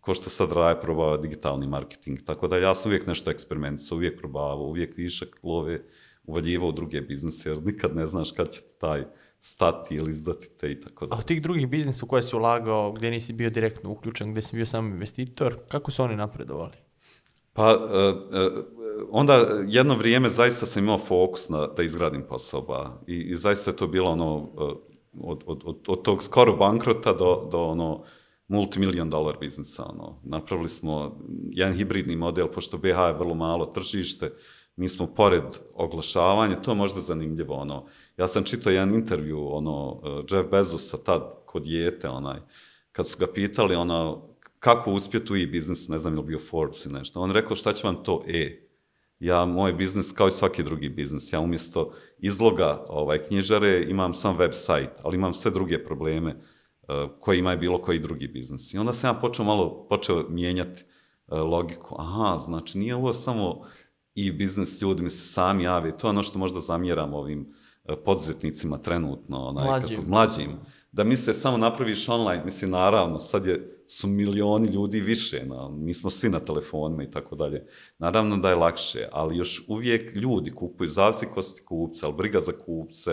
ko što sad raje probava digitalni marketing, tako da ja sam uvijek nešto eksperimentisao, uvijek probavao, uvijek višak love uvaljivao u druge biznise, jer nikad ne znaš kad će taj stati ili izdati te i tako da. A od tih drugih biznisa u koje si ulagao, gdje nisi bio direktno uključen, gdje si bio sam investitor, kako su oni napredovali? Pa, uh, uh, onda jedno vrijeme zaista sam imao fokus na da izgradim posao, ba. I, i zaista je to bilo ono, uh, od, od, od, od tog skoro bankrota do, do ono, multimilion dolar biznisa. Ono. Napravili smo jedan hibridni model, pošto BH je vrlo malo tržište, mi smo pored oglašavanja, to je možda zanimljivo, ono, ja sam čitao jedan intervju, ono, Jeff Bezosa, tad, kod dijete, onaj, kad su ga pitali, ono, kako uspjeti u e-biznis, ne znam je li bio Forbes i nešto, on rekao šta će vam to e, ja, moj biznis, kao i svaki drugi biznis, ja umjesto izloga ovaj, knjižare imam sam web sajt, ali imam sve druge probleme uh, koje ima bilo koji drugi biznis. I onda sam ja počeo malo, počeo mijenjati uh, logiku. Aha, znači nije ovo samo i biznis ljudi mi se sami jave, to je ono što možda zamjeram ovim uh, poduzetnicima trenutno, onaj, Mlađim. Kako, mlađim, da misle samo napraviš online, mislim naravno, sad je, su milioni ljudi više, na, mi smo svi na telefonima i tako dalje. Naravno da je lakše, ali još uvijek ljudi kupuju, zavisi ko si kupce, ali briga za kupce,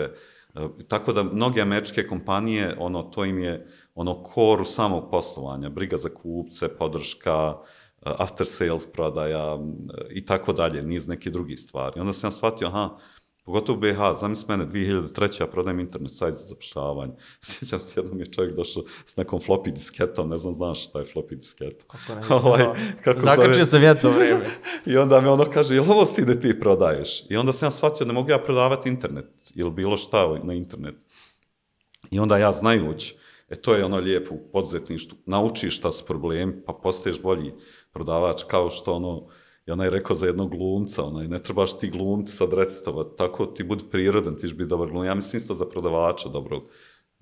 e, tako da mnoge američke kompanije, ono, to im je ono koru samog poslovanja, briga za kupce, podrška, e, after sales prodaja e, i tako dalje, niz neke drugi stvari. Onda sam ja shvatio, aha, Pogotovo u BiH, zamisli mene, 2003. ja prodajem internet sajt za zapošljavanje. Sjećam se, jednom je čovjek došao s nekom floppy disketom, ne znam, znaš šta je floppy disketa. Kako ne, Ovaj, kako Zakačio zove- vjetno vreme. I onda mi ono kaže, jel ovo si da ti prodaješ? I onda sam ja shvatio, ne mogu ja prodavati internet ili bilo šta na internet. I onda ja znajući, e to je ono lijepo u poduzetništvu, naučiš šta su problemi, pa postaješ bolji prodavač, kao što ono, i onaj rekao za jednog glumca, onaj, ne trebaš ti glumci sad recitovati, tako ti budi prirodan, ti ćeš biti dobar glum. Ja mislim isto za prodavača dobrog.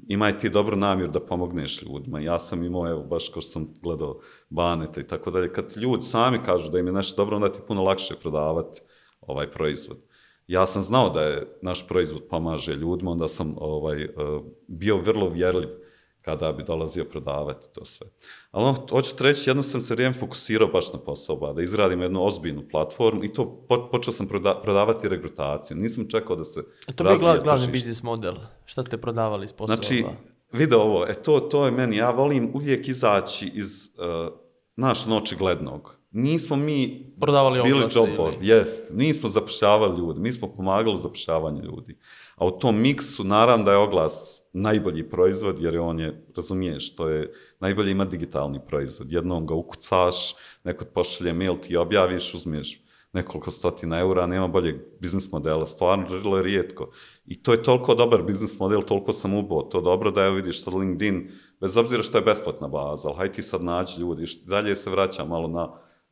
Imaj ti dobru namjer da pomogneš ljudima. Ja sam imao, evo, baš kao što sam gledao Baneta i tako dalje. Kad ljudi sami kažu da im je nešto dobro, onda ti je puno lakše prodavati ovaj proizvod. Ja sam znao da je naš proizvod pomaže ljudima, onda sam ovaj, eh, bio vrlo vjerljiv kada bi dolazio prodavati to sve. Ali ono, hoću ti reći, jedno sam se vrijeme fokusirao baš na posao, ba, da izradim jednu ozbiljnu platformu i to po, počeo sam proda, prodavati regrutaciju. Nisam čekao da se A to je gla, glavni biznis model. Šta ste prodavali iz poslova? Znači, vide ovo, e to, to je meni, ja volim uvijek izaći iz, uh, naš ono očiglednog. Nismo mi Prodavali bili job board, jest. Nismo zapošljavali ljudi, mi smo pomagali zapošljavanju ljudi. A u tom miksu, naravno da je oglas najbolji proizvod, jer je on je, razumiješ, to je najbolje ima digitalni proizvod. Jednom ga ukucaš, neko pošalje mail, ti objaviš, uzmiješ nekoliko stotina eura, nema boljeg biznis modela, stvarno vrlo rijetko. I to je toliko dobar biznis model, toliko sam ubao, to dobro da evo vidiš sad LinkedIn, bez obzira što je besplatna baza, ali haj ti sad nađi ljudi, dalje se vraća malo na,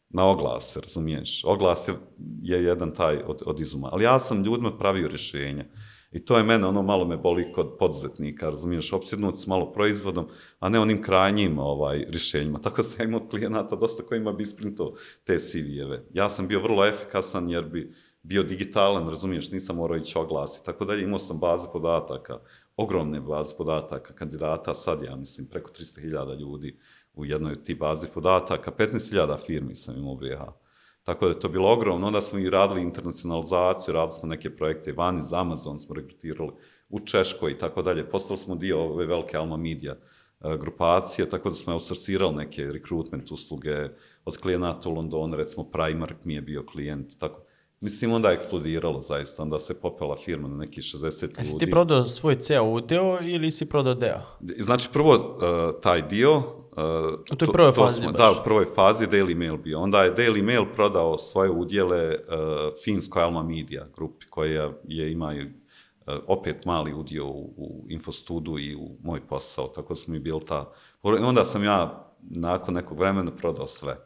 na oglase, razumiješ? Oglas je, je jedan taj od, od izuma. Ali ja sam ljudima pravio rješenja. I to je mene, ono malo me boli kod poduzetnika, razumiješ, opsjednut s malo proizvodom, a ne onim krajnjim ovaj, rješenjima. Tako sam imao klijenata dosta kojima bi isprintao te CV-eve. Ja sam bio vrlo efikasan jer bi bio digitalan, razumiješ, nisam morao ići oglasi. Tako dalje, imao sam baze podataka, ogromne baze podataka kandidata, sad ja mislim preko 300.000 ljudi u jednoj tih bazi podataka, 15.000 firmi sam imao u BiH. Tako da je to bilo ogromno. Onda smo i radili internacionalizaciju, radili smo neke projekte van iz Amazon, smo rekrutirali u Češkoj i tako dalje. Postali smo dio ove velike Alma Media e, grupacije, tako da smo outsourcirali neke recruitment usluge od klijenata u Londonu, recimo Primark mi je bio klijent, tako. Mislim, onda je eksplodiralo zaista, onda se popela firma na neki 60 ljudi. Jesi ti prodao svoj ceo udeo ili si prodao deo? Znači, prvo uh, taj dio... Uh, U toj prvoj fazi smo, baš. Da, u prvoj fazi Daily Mail bio. Onda je Daily Mail prodao svoje udjele uh, finskoj Alma Media grupi, koja je imaju uh, opet mali udio u, u Infostudu i u moj posao, tako smo mi bili ta... I onda sam ja nakon nekog vremena prodao sve.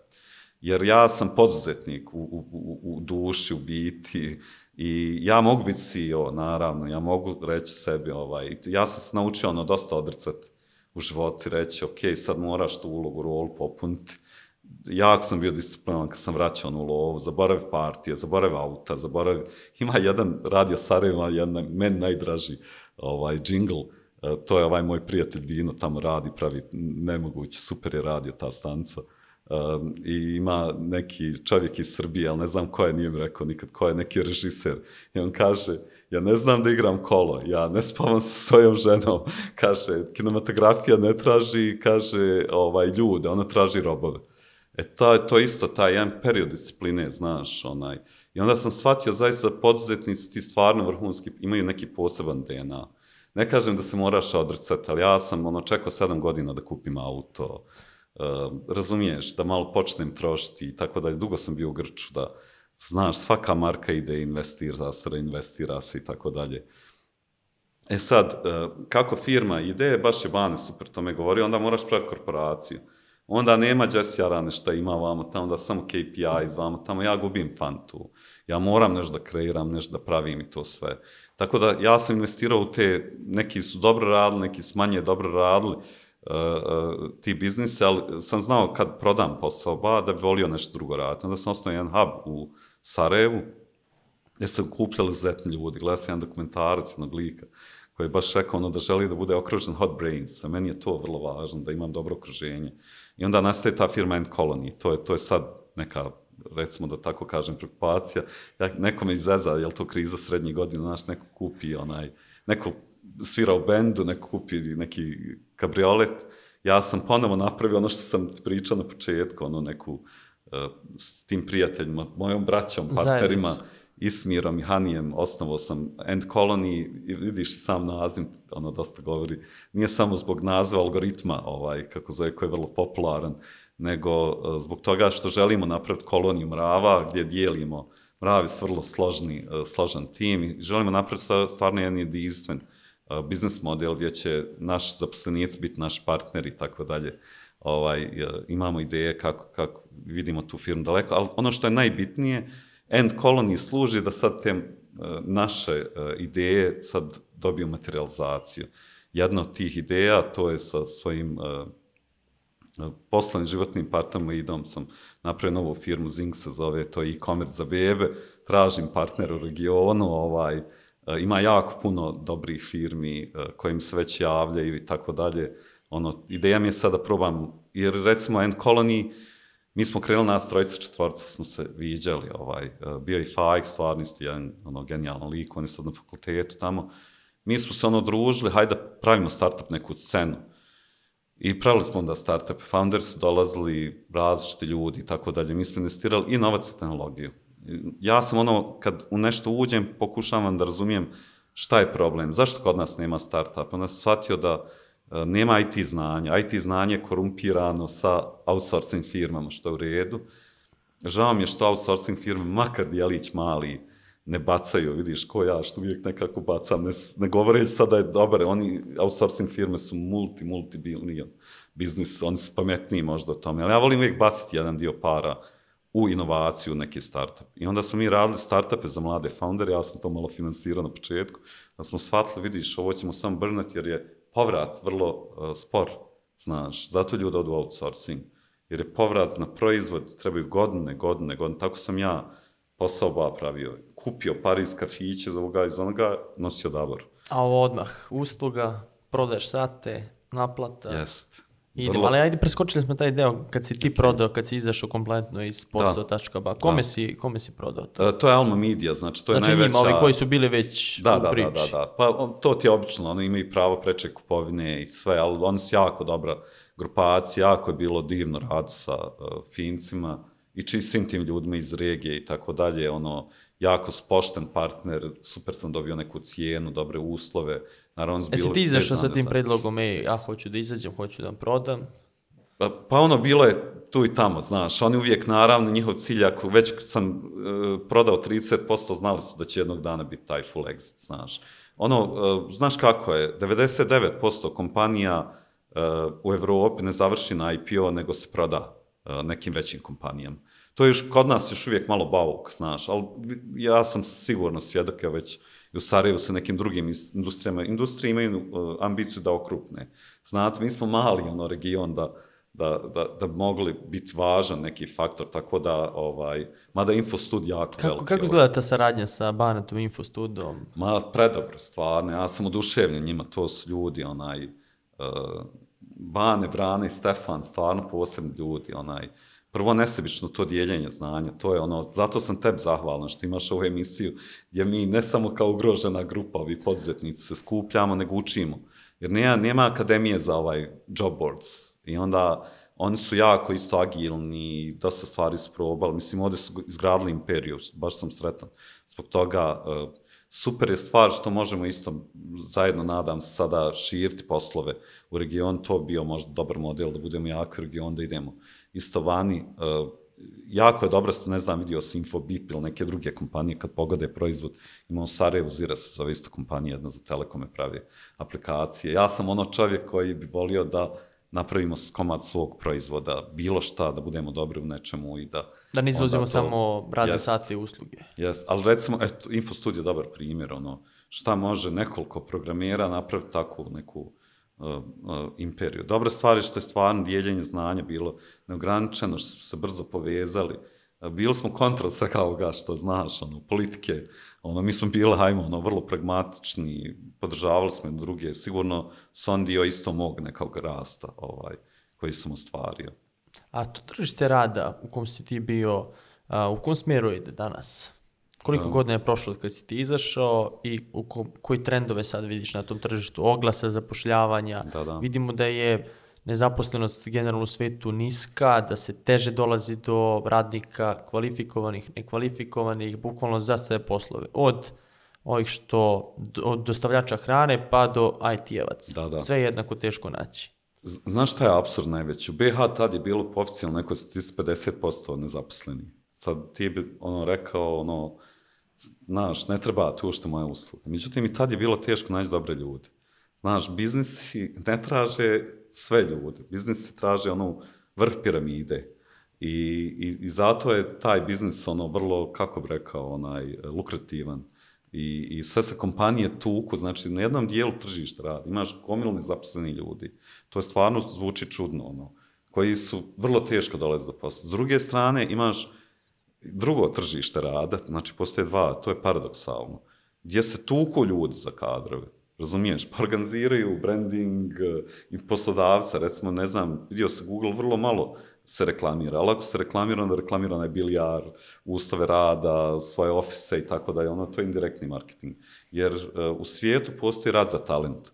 Jer ja sam poduzetnik u, u, u, u duši, u biti, i ja mogu biti CEO, naravno, ja mogu reći sebi, ovaj, ja sam se naučio ono dosta odrcati u životu i reći, ok, sad moraš tu ulogu, rolu popuniti. Jak sam bio disciplinovan kad sam vraćao na lovu, zaborav partije, zaborav auta, zaborav... Ima jedan radio Sarajevo, jedan meni najdraži ovaj, džingl, e, to je ovaj moj prijatelj Dino, tamo radi, pravi nemoguće, super je radio ta stanca. Um, i ima neki čovjek iz Srbije, ali ne znam ko je, nije mi rekao nikad ko je, neki režiser. I on kaže, ja ne znam da igram kolo, ja ne spavam sa svojom ženom. Kaže, kinematografija ne traži, kaže, ovaj, ljude, ona traži robove. E to, to je isto taj jedan period discipline, znaš, onaj. I onda sam shvatio zaista da poduzetnici ti stvarno vrhunski imaju neki poseban DNA. Ne kažem da se moraš odrcati, ali ja sam ono, čekao sedam godina da kupim auto, Uh, razumiješ, da malo počnem trošiti i tako dalje. Dugo sam bio u Grču, da Znaš, svaka marka ide, investira se, reinvestira se i tako dalje. E sad, e, kako firma ide, baš je Bane super tome govori, onda moraš praviti korporaciju. Onda nema Jesse Arane šta ima vamo tamo, onda samo KPI vamo tamo, ja gubim fan tu. Ja moram nešto da kreiram, nešto da pravim i to sve. Tako da ja sam investirao u te, neki su dobro radili, neki su manje dobro radili, uh, uh, ti biznise, ali sam znao kad prodam posao, ba, da bi volio nešto drugo raditi. Onda sam osnovao jedan hub u Sarajevu, gdje sam kupljali zetni ljudi. Gledao sam jedan dokumentarac jednog lika koji je baš rekao ono da želi da bude okružen hot brains. Za meni je to vrlo važno, da imam dobro okruženje. I onda nastaje ta firma End Colony. To je, to je sad neka recimo da tako kažem, preokupacija. Ja, neko me izeza, je to kriza srednjih godina, znaš, neko kupi onaj, neko svira u bendu, neko kupi neki kabriolet. Ja sam ponovo napravio ono što sam pričao na početku, ono neku s tim prijateljima, mojom braćom, partnerima, Zajednicu. Ismirom i Hanijem, osnovao sam End Colony, i vidiš sam naziv, ono dosta govori, nije samo zbog nazva algoritma, ovaj, kako zove, koji je vrlo popularan, nego e, zbog toga što želimo napraviti koloniju mrava gdje dijelimo mravi s vrlo složni, e, složan tim i želimo napraviti stvarno jedan jedinstven e, biznis model gdje će naš zaposlenic biti naš partner i tako dalje. Ovaj, imamo ideje kako, kako vidimo tu firmu daleko, ali ono što je najbitnije, End Colony služi da sad te naše ideje sad dobiju materializaciju. Jedna od tih ideja, to je sa svojim poslani životnim partnerima i idom sam napravio novu firmu, Zing se zove, to je e-commerce za bebe, tražim partner u regionu, ovaj, ima jako puno dobrih firmi kojim se već javljaju i tako dalje. Ono, ideja mi je sad da probam, jer recimo End Colony, mi smo krenuli nas trojica četvorca, smo se viđali, ovaj, bio i Fajk, stvarnisti, jedan ono, genijalan lik, on je sad na fakultetu tamo. Mi smo se ono družili, hajde da pravimo startup neku scenu. I pravili smo onda startup, founders dolazili, različiti ljudi i tako dalje. Mi smo investirali i novac i tehnologiju. Ja sam ono, kad u nešto uđem, pokušavam da razumijem šta je problem, zašto kod nas nema startupa. Onda sam shvatio da nema IT znanja. IT znanje je korumpirano sa outsourcing firmama, što je u redu. Žao mi je što outsourcing firme, makar dijelić mali, ne bacaju, vidiš, ko ja što uvijek nekako bacam, ne, ne govore sad da je dobar, oni outsourcing firme su multi, multi bilnion biznis, oni su pametniji možda o tome, ali ja volim uvijek baciti jedan dio para u inovaciju, neki startup. I onda smo mi radili startupe za mlade foundere, ja sam to malo finansirao na početku, da smo shvatili, vidiš, ovo ćemo sam brnati jer je povrat vrlo uh, spor, znaš, zato ljudi odu outsourcing, jer je povrat na proizvod, trebaju godine, godine, godine, tako sam ja posao ba pravio. Kupio Pariz kafiće za ovoga iz onoga, nosio Davor. A ovo odmah, usluga, prodaješ sate, naplata. Jest. Idemo, ali ajde, preskočili smo taj deo kad si ti prodao, kad si izašao kompletno iz posao.ba. Kome, da. si, kome si prodao to? E, to je Alma Media, znači to je znači, najveća... Znači njima, ovi koji su bili već da, u da, priči. Da, da, da. Pa to ti je obično, oni imaju pravo preče kupovine i sve, ali oni su jako dobra grupacija, jako je bilo divno rad sa uh, Fincima i či svim tim ljudima iz regije i tako dalje, ono, jako spošten partner, super sam dobio neku cijenu, dobre uslove. Naravno, zbilo, Jesi ti izašao sa tim znači. predlogom, ej, ja hoću da izađem, hoću da prodam? Pa, pa ono, bilo je tu i tamo, znaš, oni uvijek, naravno, njihov cilj, ako već sam uh, prodao 30%, znali su da će jednog dana biti taj full exit, znaš. Ono, uh, znaš kako je, 99% kompanija uh, u Evropi ne završi na IPO, nego se proda nekim većim kompanijama. To je još, kod nas još uvijek malo bauk, znaš, ali ja sam sigurno svjedok, ja već i u Sarajevu sa nekim drugim industrijama. Industrije imaju uh, ambiciju da okrupne. Znate, mi smo mali ono region da, da, da, da mogli biti važan neki faktor, tako da, ovaj, mada Infostud jako kako, veliki. Kako izgleda ta saradnja sa Banetom Infostudom? Ma, predobro, stvarno, ja sam oduševljen njima, to su ljudi, onaj, uh, Bane, Brane i Stefan, stvarno posebni ljudi, onaj, prvo nesebično to dijeljenje znanja, to je ono, zato sam tebi zahvalan što imaš ovu emisiju gdje mi ne samo kao ugrožena grupa, ovi poduzetnici se skupljamo, nego učimo. Jer nema, nema akademije za ovaj job boards. I onda oni su jako isto agilni, dosta stvari su probali. Mislim, ovdje su izgradili imperiju, baš sam sretan. Zbog toga, uh, super je stvar što možemo isto zajedno, nadam se, sada širiti poslove u region, to bio možda dobar model da budemo jako region, da idemo isto vani, uh, jako je dobro, ne znam, vidio sam Infobip ili neke druge kompanije kad pogode proizvod, imamo Sarajevo Zira se zove isto kompanija, jedna za telekome pravi aplikacije. Ja sam ono čovjek koji bi volio da napravimo komad svog proizvoda, bilo šta, da budemo dobri u nečemu i da... Da ne izvozimo to- samo radne Jest. sate i usluge. Jes, ali recimo, eto, Infostudio je dobar primjer, ono, šta može nekoliko programera napraviti takvu neku uh, uh, imperiju. Dobra stvar je što je stvarno dijeljenje znanja bilo neograničeno, što su se brzo povezali. Uh, Bili smo kontra svega ovoga što znaš, ono, politike, ono, mi smo bili, hajmo, ono, vrlo pragmatični, podržavali smo druge, sigurno su on dio isto mog nekog rasta, ovaj, koji sam ostvario. A to tržište rada u kom si ti bio, a, u kom smjeru ide danas? Koliko godina je prošlo od kad si ti izašao i u ko, koji trendove sad vidiš na tom tržištu? Oglasa, zapošljavanja. Da, da. Vidimo da je nezaposlenost generalno u svetu niska, da se teže dolazi do radnika kvalifikovanih, nekvalifikovanih, bukvalno za sve poslove. Od ovih što, od dostavljača hrane pa do IT-evaca. Da, da. Sve je jednako teško naći. Znaš šta je absurd najveći? U BiH tad je bilo po oficijalno neko statistici 50% nezaposleni. Sad ti bi ono rekao, ono, znaš, ne treba tu što moje usluge. Međutim, i tad je bilo teško naći dobre ljude. Znaš, biznisi ne traže sve ljude. Biznisi traže ono vrh piramide. I, i, I zato je taj biznis ono vrlo, kako bi rekao, onaj, lukrativan. I, I sve se kompanije tuku, znači na jednom dijelu tržišta radi, imaš gomilu nezaposleni ljudi. To je stvarno zvuči čudno, ono, koji su vrlo teško dolaze do posla. S druge strane, imaš drugo tržište rada, znači postoje dva, to je paradoksalno, gdje se tuku ljudi za kadrove, razumiješ, pa organiziraju branding eh, i poslodavca, recimo, ne znam, vidio se Google vrlo malo se reklamira, ali ako se reklamira, onda reklamira onaj bilijar, uslove rada, svoje ofise i tako dalje, ono to je indirektni marketing. Jer uh, u svijetu postoji rad za talent.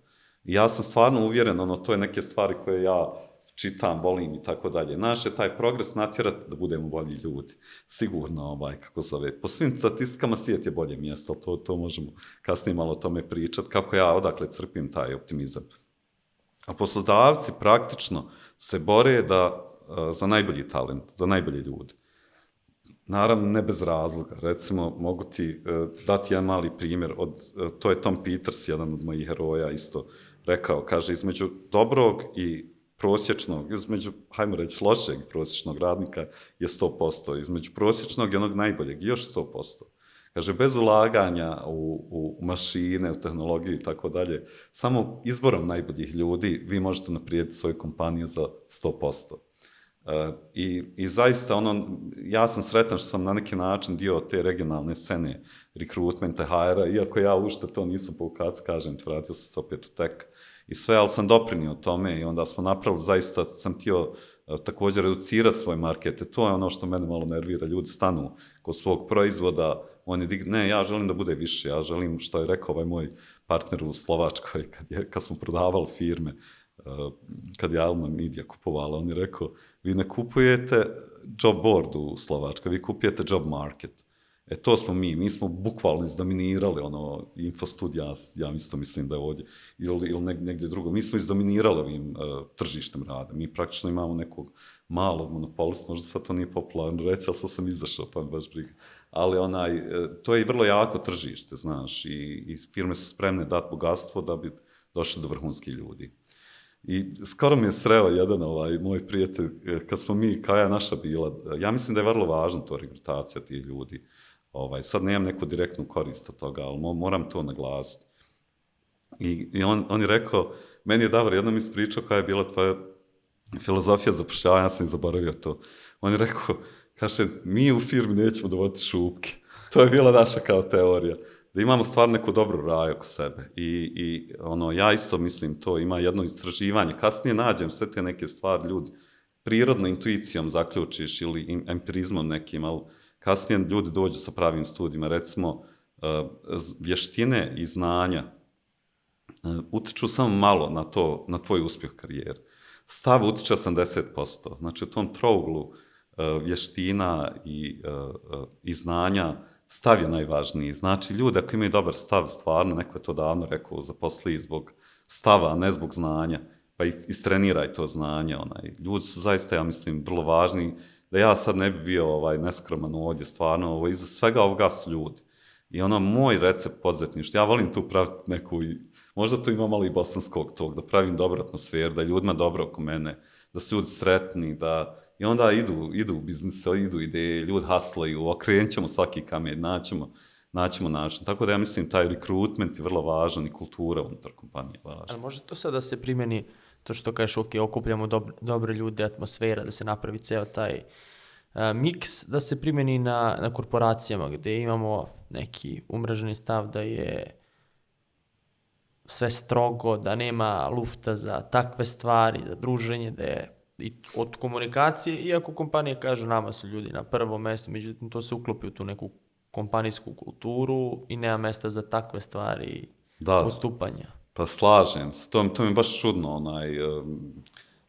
I ja sam stvarno uvjeren, ono, to je neke stvari koje ja čitam, volim i tako dalje. Naš je taj progres natjerati da budemo bolji ljudi. Sigurno, ovaj, kako zove. Po svim statistikama svijet je bolje mjesto, to, to možemo kasnije malo o tome pričati, kako ja odakle crpim taj optimizam. A poslodavci praktično se bore da, e, za najbolji talent, za najbolje ljude. Naravno, ne bez razloga. Recimo, mogu ti uh, dati jedan mali primjer. Od, uh, to je Tom Peters, jedan od mojih heroja, isto rekao. Kaže, između dobrog i prosječnog, između, hajmo reći, lošeg prosječnog radnika je 100%, između prosječnog i onog najboljeg još 100%. Kaže, bez ulaganja u, u mašine, u tehnologiju i tako dalje, samo izborom najboljih ljudi vi možete naprijediti svoju kompaniju za 100%. Uh, i, I zaista, ono, ja sam sretan što sam na neki način dio te regionalne scene rekrutmenta, HR-a, iako ja ušte to nisam poukac, kažem, ti vratio sam se opet u tek i sve, ali sam doprinio tome i onda smo napravili, zaista sam htio uh, također reducirati svoj market, e, to je ono što mene malo nervira, ljudi stanu kod svog proizvoda, oni dig... ne, ja želim da bude više, ja želim, što je rekao ovaj moj partner u Slovačkoj, kad, je, kad smo prodavali firme, uh, kad je Alma Media kupovala, on je rekao, vi ne kupujete job board u Slovačkoj, vi kupujete job market. E to smo mi, mi smo bukvalno izdominirali ono infostudija, ja isto mislim da je ovdje, ili, ili negdje drugo, mi smo izdominirali ovim uh, tržištem rada, mi praktično imamo nekog malog monopolista, možda sad to nije popularno reći, ali sad sam izašao, pa baš briga. Ali onaj, uh, to je vrlo jako tržište, znaš, i, i firme su spremne dati bogatstvo da bi došli do vrhunskih ljudi. I skoro mi je sreo jedan ovaj moj prijatelj, kad smo mi, kao ja naša bila, ja mislim da je vrlo važno to rekrutacija tih ljudi. Ovaj, sad nemam neku direktnu korist od toga, ali moram to naglasiti. I, i on, on je rekao, meni je Davor jednom ispričao koja je bila tvoja filozofija zapošljavanja, ja sam i zaboravio to. On je rekao, kaže, mi u firmi nećemo dovoditi šupke. To je bila naša kao teorija da imamo stvarno neku dobru raju oko sebe. I, I ono, ja isto mislim to, ima jedno istraživanje. Kasnije nađem sve te neke stvari, ljudi, prirodno intuicijom zaključiš ili empirizmom nekim, ali kasnije ljudi dođu sa pravim studijima. Recimo, vještine i znanja utiču samo malo na to, na tvoj uspjeh karijere. Stav utiče 80%. Znači, u tom trouglu vještina i, i znanja stav je najvažniji. Znači, ljudi ako imaju dobar stav, stvarno, neko je to davno rekao, zaposli zbog stava, a ne zbog znanja, pa istreniraj to znanje. Onaj. Ljudi su zaista, ja mislim, vrlo važni da ja sad ne bi bio ovaj neskroman ovdje, stvarno, ovo, iza svega ovoga su ljudi. I ono, moj recept poduzetništva, ja volim tu praviti neku, možda tu ima malo i bosanskog tog, da pravim dobru atmosferu, da je ljudima dobro oko mene, da su ljudi sretni, da, i onda idu, idu u biznis, idu ideje, ljudi haslaju, okrenut ćemo svaki kamen, naćemo, naćemo način. Tako da ja mislim taj rekrutment je vrlo važan i kultura unutar kompanije je važna. Ali može to sad da se primjeni, to što kažeš, ok, okupljamo dobre, dobre ljude, atmosfera, da se napravi ceo taj a, miks, da se primjeni na, na korporacijama gdje imamo neki umreženi stav da je sve strogo, da nema lufta za takve stvari, za druženje, da je i od komunikacije, iako kompanije kažu nama su ljudi na prvom mjestu, međutim to se uklopi u tu neku kompanijsku kulturu i nema mesta za takve stvari Da. odstupanja. Pa slažem se, to, to mi je baš čudno, onaj,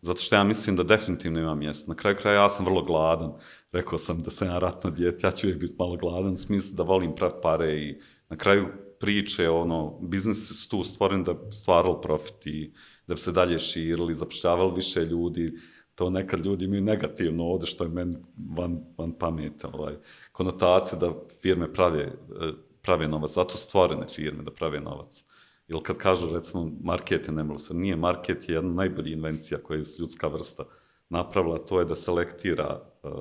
zato što ja mislim da definitivno ima mjesta. Na kraju kraja ja sam vrlo gladan, rekao sam da sam ja ratno dijete, ja ću uvijek biti malo gladan, u smislu da volim prav pare i na kraju priče, ono, biznis su tu stvoren da stvarali profit i da bi se dalje širili, zapošljavali više ljudi, to nekad ljudi imaju negativno ovdje, što je meni van, van pameti, ovaj, konotacije da firme prave, eh, prave novac, zato stvorene firme da prave novac. Ili kad kažu, recimo, market je nemilosrdan, nije market je jedna od najboljih invencija koje je ljudska vrsta napravila, to je da selektira uh,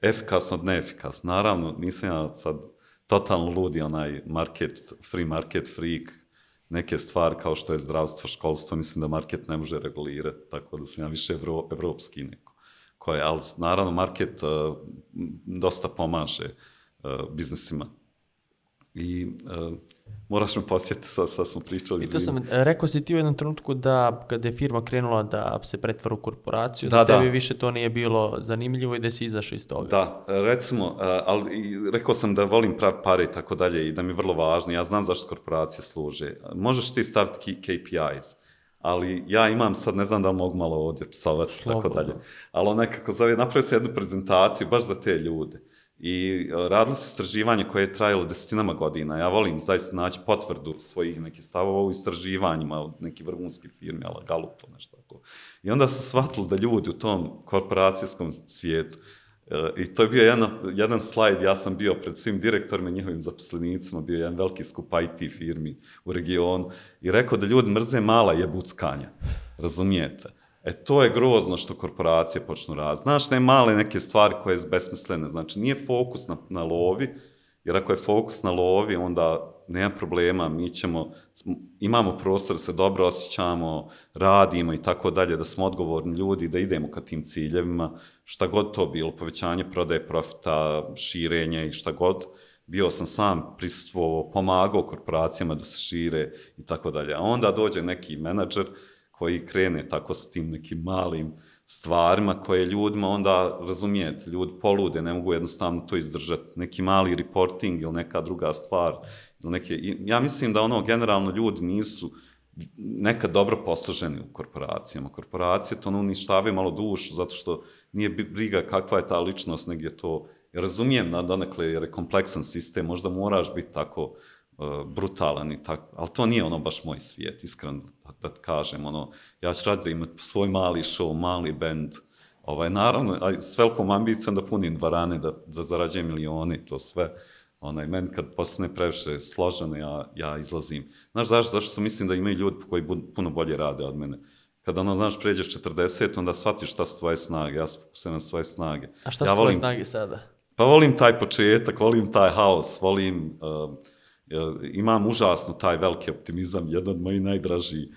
efikasno od neefikasno. Naravno, nisam ja sad totalno ludi onaj market, free market freak, neke stvari kao što je zdravstvo, školstvo, mislim da market ne može regulirati, tako da sam ja više evro, evropski neko. Koje, ali naravno market uh, dosta pomaže uh, biznisima. I uh, moraš me posjetiti, sad, sad smo pričali. I to sam, rekao si ti u jednom trenutku da kada je firma krenula da se pretvara u korporaciju, da, Da, da. tebi više to nije bilo zanimljivo i da si izašao iz toga. Da, recimo, e, ali rekao sam da volim prav pare i tako dalje i da mi je vrlo važno. Ja znam zašto korporacije služe. Možeš ti staviti KPIs, ali ja imam sad, ne znam da mogu malo ovdje psovati i tako dalje, ali on nekako zove, napravio se jednu prezentaciju baš za te ljude. I e, radili su istraživanje koje je trajalo desetinama godina. Ja volim zaista naći potvrdu svojih nekih stavova u istraživanjima od nekih vrhunskih firmi, ala Galupo, nešto tako. I onda su shvatili da ljudi u tom korporacijskom svijetu E, I to je bio jedan, jedan slajd, ja sam bio pred svim direktorima i njihovim zaposlenicima, bio je jedan veliki skup IT firmi u regionu i rekao da ljudi mrze mala jebuckanja, razumijete? E to je grozno što korporacije počnu raditi. Znaš, ne male neke stvari koje su besmislene, znači nije fokus na, na lovi, jer ako je fokus na lovi, onda nema problema, mi ćemo, imamo prostor da se dobro osjećamo, radimo i tako dalje, da smo odgovorni ljudi, da idemo ka tim ciljevima, šta god to bilo, povećanje prodaje profita, širenje i šta god. Bio sam sam prisutvovao, pomagao korporacijama da se šire i tako dalje. A onda dođe neki menadžer koji krene tako s tim nekim malim stvarima koje ljudima onda, razumijete, ljudi polude, ne mogu jednostavno to izdržati. Neki mali reporting ili neka druga stvar. Ili neke, ja mislim da ono, generalno ljudi nisu nekad dobro posluženi u korporacijama. Korporacije to ono uništavaju malo dušu, zato što nije briga kakva je ta ličnost, negdje to, razumijem na donekle, jer je kompleksan sistem, možda moraš biti tako uh, brutalan i tako, ali to nije ono baš moj svijet, iskreno da, kažem, ono, ja ću raditi da imati svoj mali show, mali band, ovaj, naravno, a s velikom ambicijom da punim dvarane, da, da zarađujem milione i to sve, onaj, meni kad postane previše složeno, ja, ja izlazim. Znaš zašto? Zašto mislim da imaju ljudi koji bud- puno bolje rade od mene. Kada ono, znaš, pređeš 40, onda shvatiš šta su tvoje snage, ja se fokusiram na svoje snage. A šta ja su tvoje volim- snage sada? Pa volim taj početak, volim taj haos, volim, uh, imam užasno taj veliki optimizam, jedan od mojih najdražih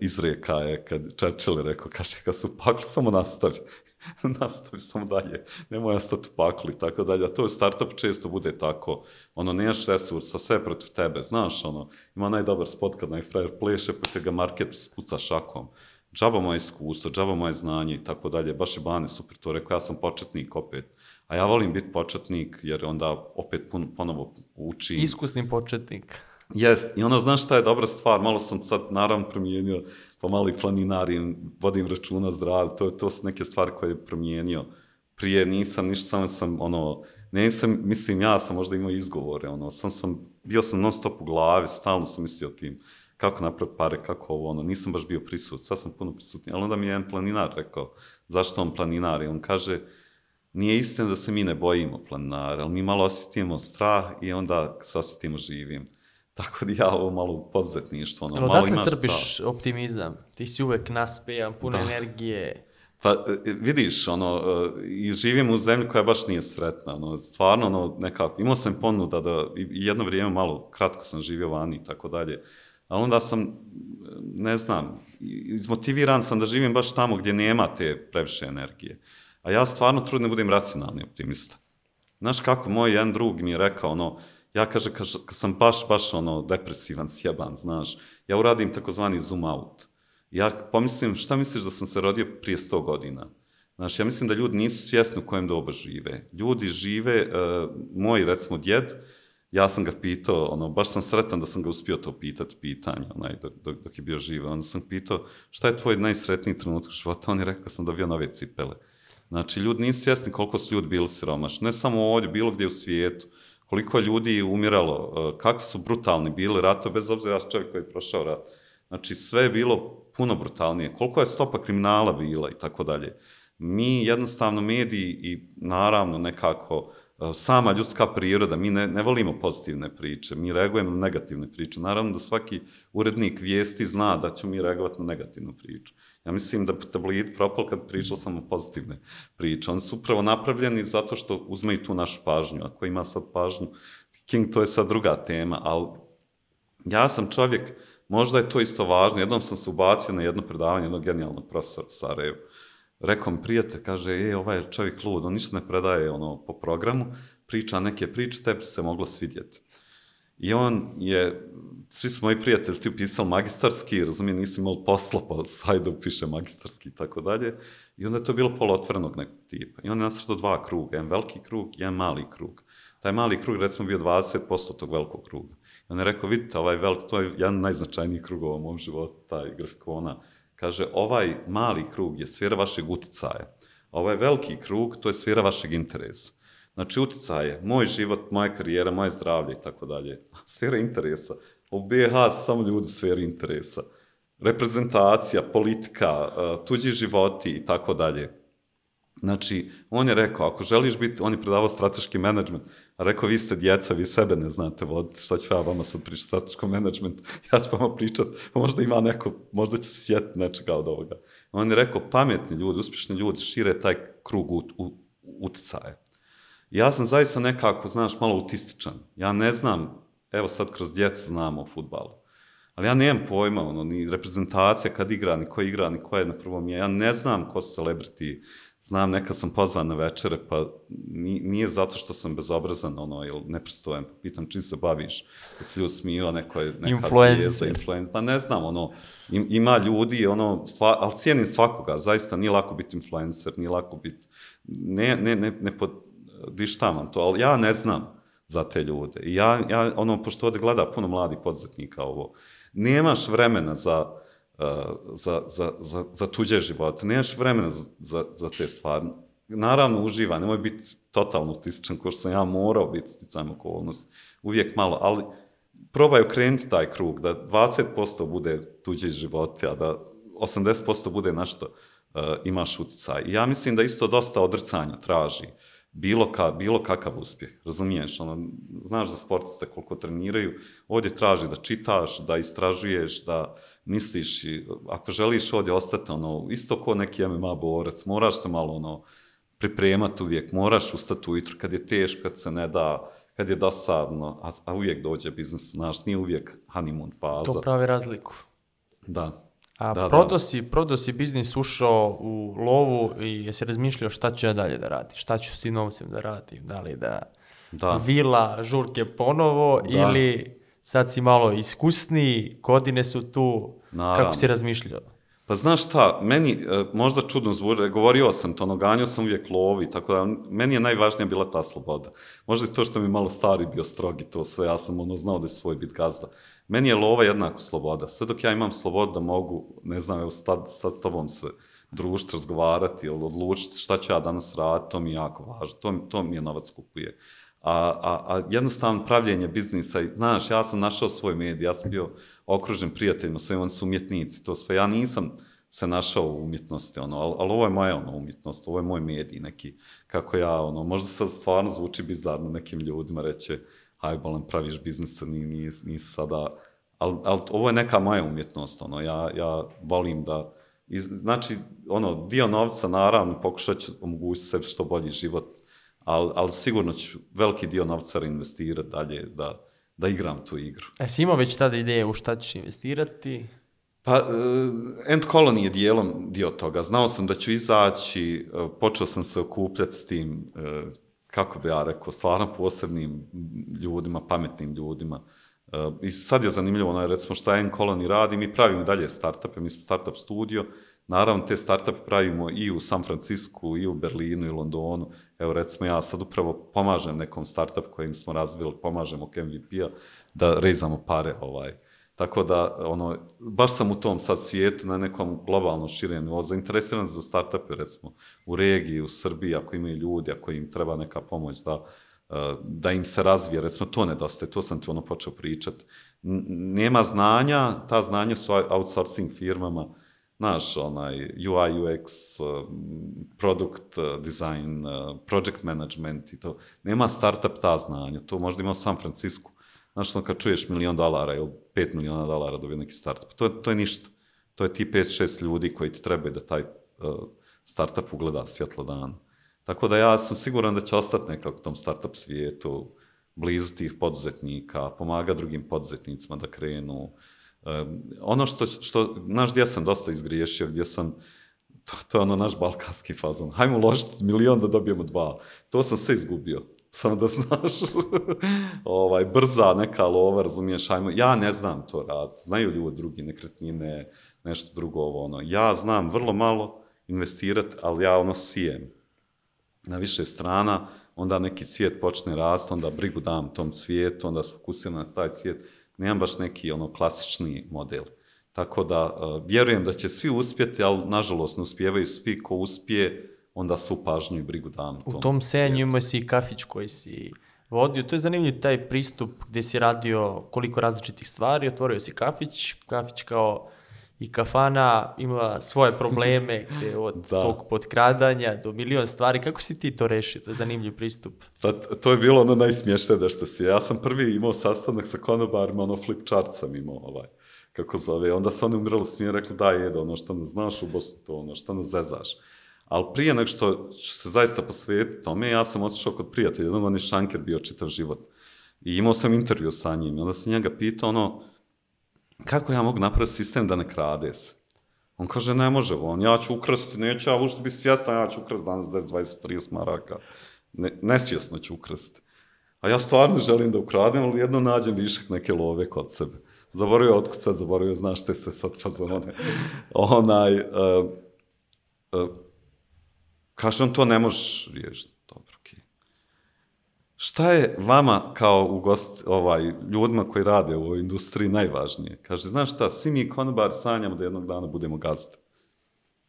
izreka je kad Churchill je rekao, kaže, kad su pakli, samo nastavi, nastavi samo dalje, nemoj ostati u paklu i tako dalje, a to u startup često bude tako, ono, nemaš resursa, sve protiv tebe, znaš, ono, ima najdobar spot kad najfrajer pleše, pa ga market spuca šakom, džaba moje iskustvo, džaba moje znanje i tako dalje, baš je Bane super to rekao, ja sam početnik opet, a ja volim biti početnik jer onda opet pun, ponovo učim. Iskusni početnik. Jest, i ono, znaš šta je dobra stvar, malo sam sad naravno promijenio, pa malo i planinarim, vodim računa zdrav, to, to su neke stvari koje je promijenio. Prije nisam ništa, samo sam, ono, nisam, mislim, ja sam možda imao izgovore, ono, sam sam, bio sam non stop u glavi, stalno sam mislio o tim, kako napraviti pare, kako ovo, ono, nisam baš bio prisut, sad sam puno prisutniji, ali onda mi je jedan planinar rekao, zašto on planinari, on kaže, nije istina da se mi ne bojimo planinara, ali mi malo osjetimo strah i onda se osjetimo živim. Tako da ja ovo malo poduzetništvo, ono, malo imaš crpiš strah. optimizam? Ti si uvek naspejan, pun Da. energije. Pa e, vidiš, ono, e, i živim u zemlji koja baš nije sretna, ono, stvarno, ono, nekako, imao sam ponuda da, i jedno vrijeme malo, kratko sam živio vani i tako dalje, ali onda sam, ne znam, izmotiviran sam da živim baš tamo gdje nema te previše energije. A ja stvarno trudim da budem racionalni optimista. Znaš kako, moj jedan drug mi je rekao, ono, ja kaže, kaže, kad sam baš, baš, ono, depresivan, sjeban, znaš, ja uradim takozvani zoom out. Ja pomislim, šta misliš da sam se rodio prije 100 godina? Znaš, ja mislim da ljudi nisu svjesni u kojem doba žive. Ljudi žive, uh, moj, recimo, djed, ja sam ga pitao, ono, baš sam sretan da sam ga uspio to pitati pitanje, onaj, dok, dok, je bio živ. Onda sam pitao, šta je tvoj najsretniji trenutak u životu? On je rekao da sam dobio nove cipele. Znači, ljudi nisu svjesni koliko su ljudi bili siromašni. Ne samo ovdje, bilo gdje u svijetu. Koliko je ljudi umiralo, eh, kakvi su brutalni bili rato, bez obzira s čovjek koji je prošao rat. Znači, sve je bilo puno brutalnije. Koliko je stopa kriminala bila i tako dalje. Mi jednostavno mediji i naravno nekako e, sama ljudska priroda, mi ne, ne volimo pozitivne priče, mi reagujemo na negativne priče. Naravno da svaki urednik vijesti zna da ćemo mi reagovati na negativnu priču. Ja mislim da tabloid propal kad pričao sam o pozitivne priče. Oni su upravo napravljeni zato što uzmeju tu našu pažnju. Ako ima sad pažnju, King to je sad druga tema, ali ja sam čovjek, možda je to isto važno, jednom sam se ubacio na jedno predavanje jednog genijalnog profesora u Sarajevu. Rekao mi prijatelj, kaže, e, ovaj je čovjek lud, on ništa ne predaje ono, po programu, priča neke priče, tebi se moglo svidjeti. I on je, svi smo moji prijatelji ti upisali magistarski, razumijem, nisi imali posla, pa sajde upiše magistarski i tako dalje. I onda je to bilo polotvorenog nekog tipa. I on je nacrtao dva kruga, jedan veliki krug jedan mali krug. Taj mali krug, recimo, bio 20% tog velikog kruga. I on je rekao, vidite, ovaj veliki, to je jedan najznačajnijih krugova u mom životu, taj grafikona. Kaže, ovaj mali krug je sfera vašeg uticaja. Ovaj veliki krug, to je sfera vašeg interesa. Znači, uticaje, moj život, moja karijera, moje zdravlje i tako dalje. Sfera interesa. U BiH samo ljudi u sferi interesa. Reprezentacija, politika, eh, tuđi životi i tako dalje. Znači, on je rekao, ako želiš biti, on je predavao strateški menadžment, a rekao, vi ste djeca, vi sebe ne znate voditi, šta ću ja vama sad pričati strateškom menadžmentu, ja ću vama pričati, možda ima neko, možda će se sjetiti nečega od ovoga. On je rekao, pametni ljudi, uspješni ljudi šire taj krug ut, u, uticaje. Ja sam zaista nekako, znaš, malo autističan. Ja ne znam, evo sad kroz djecu znam o futbalu. Ali ja nemam pojma, ono, ni reprezentacija kad igra, ni ko igra, ni ko je na prvom je. Ja ne znam ko su celebrity. Znam, nekad sam pozvan na večere, pa ni- nije zato što sam bezobrazan, ono, ili nepristojan. Pitam čim se baviš, da se ljudi smiju, neko je neka Influencer. zvijezda, influencer. Pa ne znam, ono, im, ima ljudi, ono, stva, ali cijenim svakoga, zaista nije lako biti influencer, nije lako biti, ne, ne, ne, ne podištavam to, ali ja ne znam za te ljude. Ja, ja, ono, pošto ovdje gleda puno mladih poduzetnika ovo, nemaš vremena za, uh, za, za, za, za tuđe živote, nemaš vremena za, za, za te stvari. Naravno, uživa, nemoj biti totalno autističan, ko što sam ja morao biti sticajem okolnosti, uvijek malo, ali probaj okrenuti taj krug, da 20% bude tuđe živote, a da 80% bude na što uh, imaš uticaj. I ja mislim da isto dosta odrcanja traži bilo, ka, bilo kakav uspjeh, razumiješ, ono, znaš za sportiste koliko treniraju, ovdje traži da čitaš, da istražuješ, da misliš, i ako želiš ovdje ostati, ono, isto ko neki MMA borac, moraš se malo, ono, pripremati uvijek, moraš ustati ujutro kad je teško, kad se ne da, kad je dosadno, a, a uvijek dođe biznis, znaš, nije uvijek honeymoon faza. To pravi razliku. Da. A Da, prodao, da. si, prodao si biznis, ušao u lovu i jesi razmišljao šta ću ja dalje da radim, šta ću s tim novcem da radim, da li da, Da. vila, žurke ponovo Da. ili sad si malo iskusniji, godine su tu, Naravno. kako si razmišljao? Pa znaš šta, meni e, možda čudno zvuče, govorio sam to, noganio sam uvijek lovi, tako da meni je najvažnija bila ta sloboda. Možda i to što mi je malo stari bio strogi to sve, ja sam ono znao da je svoj bit gazda. Meni je lova jednako sloboda. Sve dok ja imam slobodu da mogu, ne znam, evo sad, sad s tobom se družiti, razgovarati odlučiti šta ću ja danas raditi, to mi je jako važno, to, to mi je novac kupuje. A, a, a jednostavno pravljenje biznisa, i, znaš, ja sam našao svoj medij, ja sam bio okružen prijateljima, sve oni su umjetnici, to sve, ja nisam se našao u umjetnosti, ono, ali, ali ovo je moja ono, umjetnost, ovo je moj medij neki, kako ja, ono, možda sad stvarno zvuči bizarno nekim ljudima, reće, aj bolan, praviš biznis, ni, nisi, nisi sada, ali, ali ovo je neka moja umjetnost, ono, ja, ja volim da, iz, znači, ono, dio novca, naravno, pokušat ću omogućiti sebi što bolji život, ali, ali sigurno ću veliki dio novca reinvestirati dalje, da, da igram tu igru. E, si imao već tada ideje u šta ćeš investirati? Pa, uh, End Colony je dijelom dio toga. Znao sam da ću izaći, uh, počeo sam se okupljati s tim, uh, kako bi ja rekao, stvarno posebnim ljudima, pametnim ljudima. Uh, I sad je zanimljivo, ono, recimo šta End Colony radi, mi pravimo dalje startupe, mi smo startup studio, naravno te startupe pravimo i u San Francisku, i u Berlinu, i u Londonu. Evo recimo ja sad upravo pomažem nekom startup kojim smo razvili, pomažem oko MVP-a da rezamo pare ovaj, Tako da, ono, baš sam u tom sad svijetu, na nekom globalnom širenju, zainteresiran za startupe, recimo, u regiji, u Srbiji, ako imaju ljudi, ako im treba neka pomoć da, da im se razvije, recimo, to nedostaje, to sam ti ono počeo pričat. Nema znanja, ta znanja su outsourcing firmama, znaš, onaj, UI, UX, product design, project management i to. Nema startup ta znanja, to možda ima u San Francisco, Znaš, ono kad čuješ milion dolara ili pet miliona dolara dobije neki startup, to, to je ništa. To je ti 5-6 ljudi koji ti trebaju da taj uh, startup ugleda svjetlo dana. Tako da ja sam siguran da će ostati nekako tom startup svijetu, blizu tih poduzetnika, pomaga drugim poduzetnicima da krenu. Um, ono što, što, znaš gdje sam dosta izgriješio, gdje sam, to, to je ono naš balkanski fazon, hajmo uložiti milion da dobijemo dva. To sam sve izgubio samo da znaš, ovaj, brza neka lova, razumiješ, ajmo, ja ne znam to rad, znaju ljudi drugi nekretnine, nešto drugo, ovo, ono, ja znam vrlo malo investirati, ali ja ono sijem. Na više strana, onda neki cvijet počne rast, onda brigu dam tom cvijetu, onda se fokusiram na taj cvijet, nemam baš neki ono klasični model. Tako da, uh, vjerujem da će svi uspjeti, ali nažalost ne uspijevaju svi ko uspije, onda svu pažnju i brigu dam. U tom senju imao si i kafić koji si vodio. To je zanimljiv taj pristup gde si radio koliko različitih stvari. Otvorio si kafić, kafić kao i kafana ima svoje probleme gde od da. tog podkradanja do milion stvari. Kako si ti to rešio? To je zanimljiv pristup. Pa, to je bilo ono najsmješnije da što si. Ja sam prvi imao sastanak sa konobarima, ono flip chart sam imao ovaj kako zove. Onda se oni umirali smije, rekli da jede ono što ne znaš u Bosnu, to ono što ne zezaš. Ali prije nego što ću se zaista posvetiti tome, ja sam otišao kod prijatelja, jednog on je šanker bio čitav život. I imao sam intervju sa njim. Onda sam njega pitao ono, kako ja mogu napraviti sistem da ne krade se? On kaže, ne može on, ja ću ukrasti, neću ja ušte biti svjestan, ja ću ukrasti danas 10, 20, 30 maraka. Ne, nesvjesno ću ukrasti. A ja stvarno želim da ukradem, ali jedno nađem višak neke love kod sebe. Zaboravio otkucat, zaboravio, znaš te se sad fazone. Onaj, uh, uh, Kaže on, to ne možeš riješiti. Šta je vama kao u gost, ovaj, ljudima koji rade u ovoj industriji najvažnije? Kaže, znaš šta, svi mi konobar sanjamo da jednog dana budemo gazde.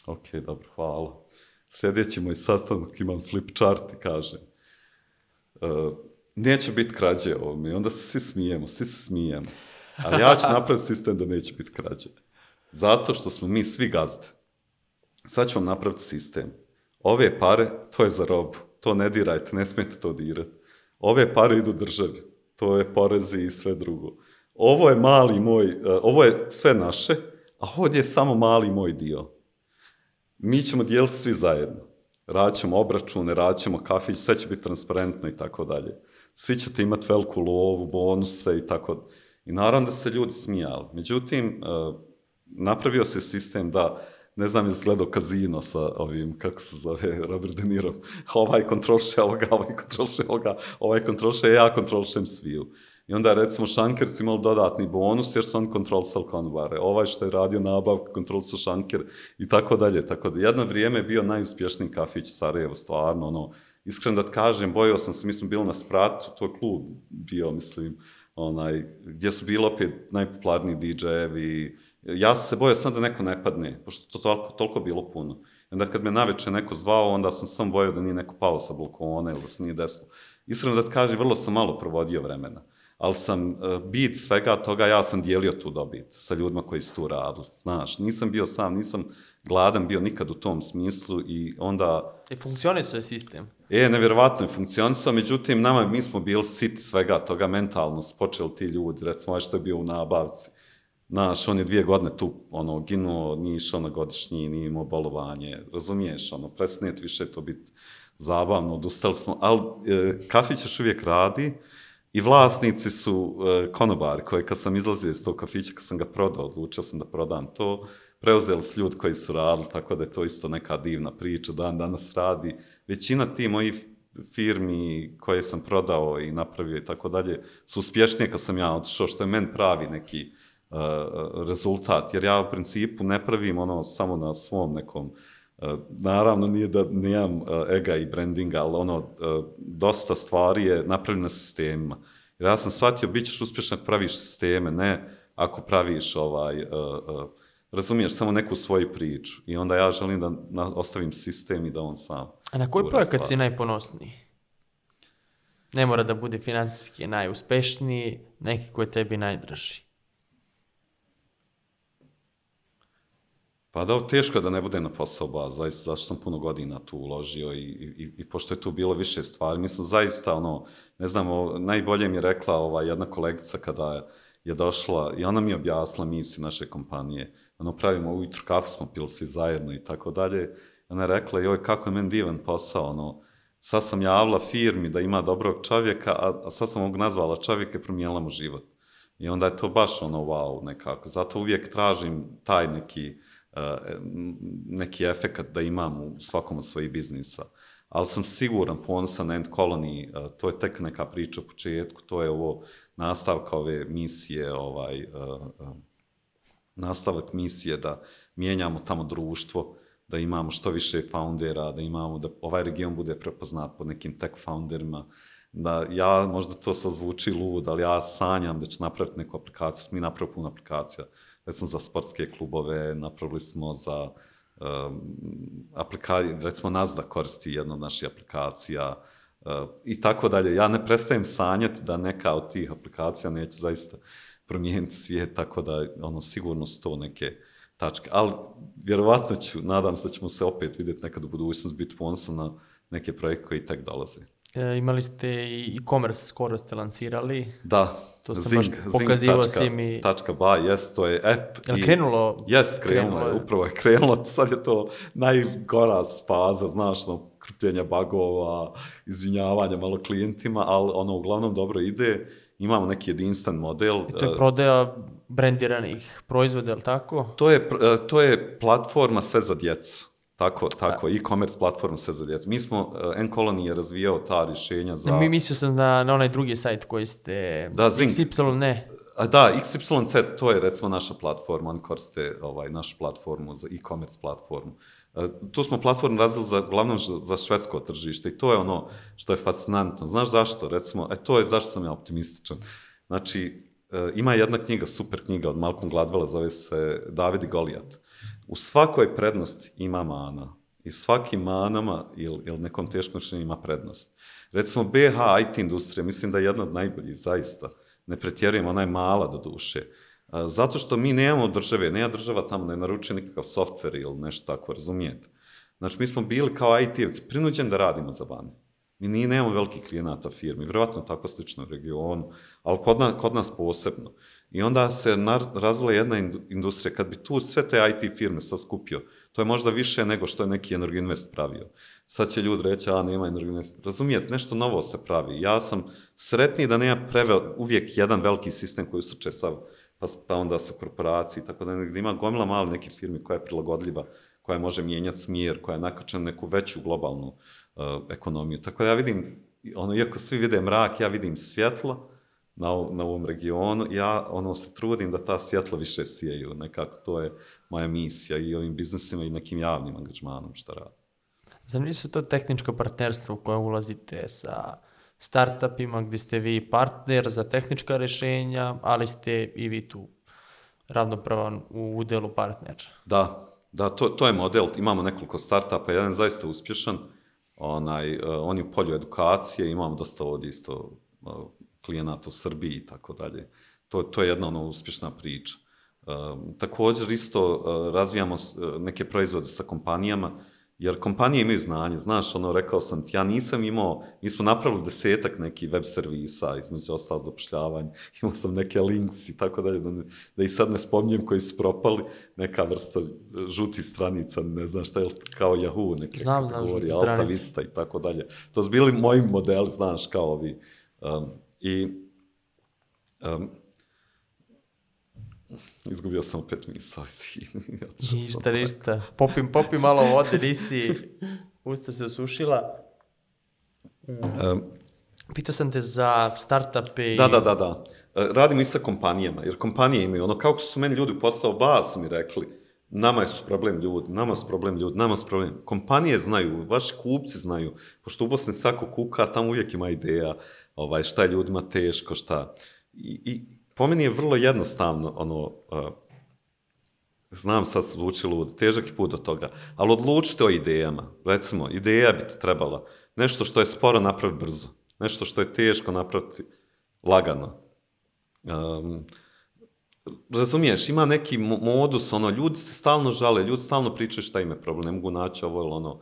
Ok, dobro, hvala. Sljedeći moj sastanak imam flip chart i kaže, uh, neće biti krađe ovome. I onda se svi smijemo, svi se smijemo. A ja ću napraviti sistem da neće biti krađe. Zato što smo mi svi gazde. Sad ću vam napraviti sistem ove pare, to je za robu, to ne dirajte, ne smijete to dirati. Ove pare idu državi, to je porezi i sve drugo. Ovo je mali moj, uh, ovo je sve naše, a ovdje je samo mali moj dio. Mi ćemo dijeliti svi zajedno. Radit ćemo obračune, radit ćemo kafić, sve će biti transparentno i tako dalje. Svi ćete imati veliku lovu, bonuse i tako. I naravno da se ljudi smijali. Međutim, uh, napravio se sistem da ne znam, je gledao kazino sa ovim, kako se zove, Robert De Niro. Ovaj kontrolše ovoga, ovaj kontrolše ovoga, ovaj kontrolše, ja kontrolšem sviju. I onda, recimo, Šanker su imali dodatni bonus, jer su on kontrolsal konvare. Ovaj što je radio nabavku, kontrolsal Šanker i tako dalje. Tako da, jedno vrijeme je bio najuspješniji kafić Sarajevo, stvarno, ono, iskreno da kažem, bojao sam se, mi smo bili na spratu, to je klub bio, mislim, onaj, gdje su bili opet najpopularniji DJ-evi, ja sam se bojao sam da neko ne padne, pošto to toliko, toliko bilo puno. I onda kad me naveče neko zvao, onda sam sam bojao da nije neko pao sa balkona ili da se nije desilo. Iskreno da ti kažem, vrlo sam malo provodio vremena. ali sam uh, bit svega toga, ja sam dijelio tu dobit sa ljudima koji su tu radili, znaš, nisam bio sam, nisam gladan bio nikad u tom smislu i onda... I funkcionisuje sistem. E, nevjerovatno je funkcionisao, međutim, nama, mi smo bili sit svega toga mentalno, počeli ti ljudi, recimo, ovaj što je bio u nabavci, Znaš, on je dvije godine tu, ono, ginuo, nije išao na godišnji, nije imao bolovanje, razumiješ, ono, presnet više to biti zabavno, odustali smo, ali e, kafić još uvijek radi i vlasnici su e, konobari koji kad sam izlazio iz tog kafića, kad sam ga prodao, odlučio sam da prodam to, preuzeli su ljudi koji su radili, tako da je to isto neka divna priča, dan danas radi. Većina ti mojih firmi koje sam prodao i napravio i tako dalje su uspješnije kad sam ja otišao, što je men pravi neki rezultat, jer ja u principu ne pravim ono samo na svom nekom Naravno, nije da nemam ega i brandinga, ali ono, dosta stvari je napravljeno sistemima. Jer ja sam shvatio, bit ćeš uspješan ako praviš sisteme, ne ako praviš ovaj, razumiješ samo neku svoju priču. I onda ja želim da ostavim sistem i da on sam... A na koji projekat si najponosniji? Ne mora da bude financijski najuspešniji, neki koji je tebi najdraži. Pa da, teško je da ne bude na posao baz, zaista, zašto sam puno godina tu uložio i, i, i pošto je tu bilo više stvari, mislim, zaista, ono, ne znam, o, najbolje mi je rekla ova jedna kolegica kada je, došla i ona mi je objasnila misiju naše kompanije. Ono, pravimo ujutru kafu, smo pili svi zajedno i tako dalje. Ona je rekla, joj, kako je meni divan posao, ono, sad sam javila firmi da ima dobrog čovjeka, a, a sad sam ovog nazvala čovjeka i promijenila mu život. I onda je to baš ono wow nekako. Zato uvijek tražim taj neki, neki efekat da imam u svakom od svojih biznisa. Ali sam siguran, ponosan na End Colony, uh, to je tek neka priča u početku, to je ovo nastavka ove misije, ovaj, uh, uh, nastavak misije da mijenjamo tamo društvo, da imamo što više foundera, da imamo da ovaj region bude prepoznat pod nekim tech founderima, da ja, možda to sad zvuči lud, ali ja sanjam da ću napraviti neku aplikaciju, mi napravili puno aplikacija, recimo za sportske klubove, napravili smo za um, aplikacije, recimo Nazda koristi jednu od naših aplikacija, uh, i tako dalje. Ja ne prestajem sanjati da neka od tih aplikacija neće zaista promijeniti svijet, tako da ono, sigurno su to neke tačke. Ali vjerovatno ću, nadam se da ćemo se opet vidjeti nekad u budućnosti, biti ponosan na neke projekte koji tek dolaze. E, imali ste i e-commerce, skoro ste lansirali. Da, To sam baš pokazivao si mi. Tačka ba, jest, to je app. Je li krenulo? Jest, krenulo, Krenulo je, upravo je krenulo, sad je to najgora faza, znaš, no, krpljenja bagova, izvinjavanja malo klijentima, ali ono uglavnom dobro ide, imamo neki jedinstven model. I to je e, prodaja brendiranih proizvoda, je li tako? To je, e, to je platforma sve za djecu. Tako, tako, e-commerce platforma sve za djecu. Mi smo, e, N-Colony je razvijao ta rješenja za... Da. Mi mislio sam na, na onaj drugi sajt koji ste... Da, Zing. XY, ne. A da, XYZ, to je recimo naša platforma, oni koriste ovaj, našu platformu za e-commerce platformu. E, tu smo platformu razvili za, uglavnom za, švedsko tržište i to je ono što je fascinantno. Znaš zašto? Recimo, e, to je zašto sam ja optimističan. Znači, e, ima jedna knjiga, super knjiga od Malcolm Gladwella, zove se David i Golijat. U svakoj prednosti ima mana. I svakim manama ili, ili nekom teškom rješenju ima prednost. Recimo, BH IT industrija, mislim da je jedna od najboljih, zaista. Ne pretjerujem, ona je mala do duše. A, Zato što mi nemamo države, nema država tamo, ne naručuje nikakav softver ili nešto tako, razumijete? Znači, mi smo bili kao IT-evci prinuđeni da radimo za vani. Mi nije, nemamo velikih klijenata firmi, vjerovatno tako slično u regionu, ali kod nas, kod nas posebno. I onda se razvila jedna indu- industrija, kad bi tu sve te IT firme sad skupio, to je možda više nego što je neki Energinvest pravio. Sad će ljudi reći, a nema Energinvest. Razumijete, nešto novo se pravi. Ja sam sretniji da nema prevel, uvijek jedan veliki sistem koji usrče sav, pa, pa onda su korporacije tako da nego da ima gomila mali neke firme koja je prilagodljiva, koja može mijenjati smjer, koja je nakačena na neku veću globalnu uh, ekonomiju. Tako da ja vidim, ono, iako svi vide mrak, ja vidim svjetlo na, na ovom regionu, ja ono se trudim da ta svjetlo više sijeju, nekako to je moja misija i ovim biznesima i nekim javnim angažmanom što radim. Zanimljivo su to tehničko partnerstvo u koje ulazite sa startupima gdje ste vi partner za tehnička rješenja, ali ste i vi tu ravnopravan u udjelu partner. Da, da, to, to je model. Imamo nekoliko startupa, jedan je zaista uspješan, onaj, uh, on je u polju edukacije, imamo dosta ovdje isto uh, klijenata u Srbiji i tako dalje. To, to je jedna ono uspješna priča. Um, također isto uh, razvijamo uh, neke proizvode sa kompanijama, jer kompanije imaju znanje. Znaš, ono, rekao sam ti, ja nisam imao, mi smo napravili desetak nekih web servisa, između ostalo zapošljavanje, imao sam neke links i tako dalje, da, ne, da i sad ne spominjem koji su propali, neka vrsta žuti stranica, ne znam šta je, kao Yahoo, neke Znam, kategorije, žute Alta stranice. Vista i tako dalje. To su bili moji modeli, znaš, kao ovi. Um, I um, izgubio sam opet misao. sam Ništa, ništa. Popi, popi malo vode, nisi, usta se osušila. Um, Pitao sam te za startupe i... Da, da, da, da. E, Radimo i sa kompanijama, jer kompanije imaju ono, kako su meni ljudi u posao ba su mi rekli, nama su problem ljudi, nama su problem ljudi, nama su problem. Kompanije znaju, vaši kupci znaju, pošto u Bosni svako kuka, tamo uvijek ima ideja ovaj, šta je ljudima teško, šta. I, i po meni je vrlo jednostavno, ono, uh, znam sad zvuči lud, težak je put do toga, ali odlučite o idejama. Recimo, ideja bi trebala nešto što je sporo napraviti brzo, nešto što je teško napraviti lagano. Um, razumiješ, ima neki mo- modus, ono, ljudi se stalno žale, ljudi stalno pričaju šta im je problem, ne mogu naći ovo ili ono.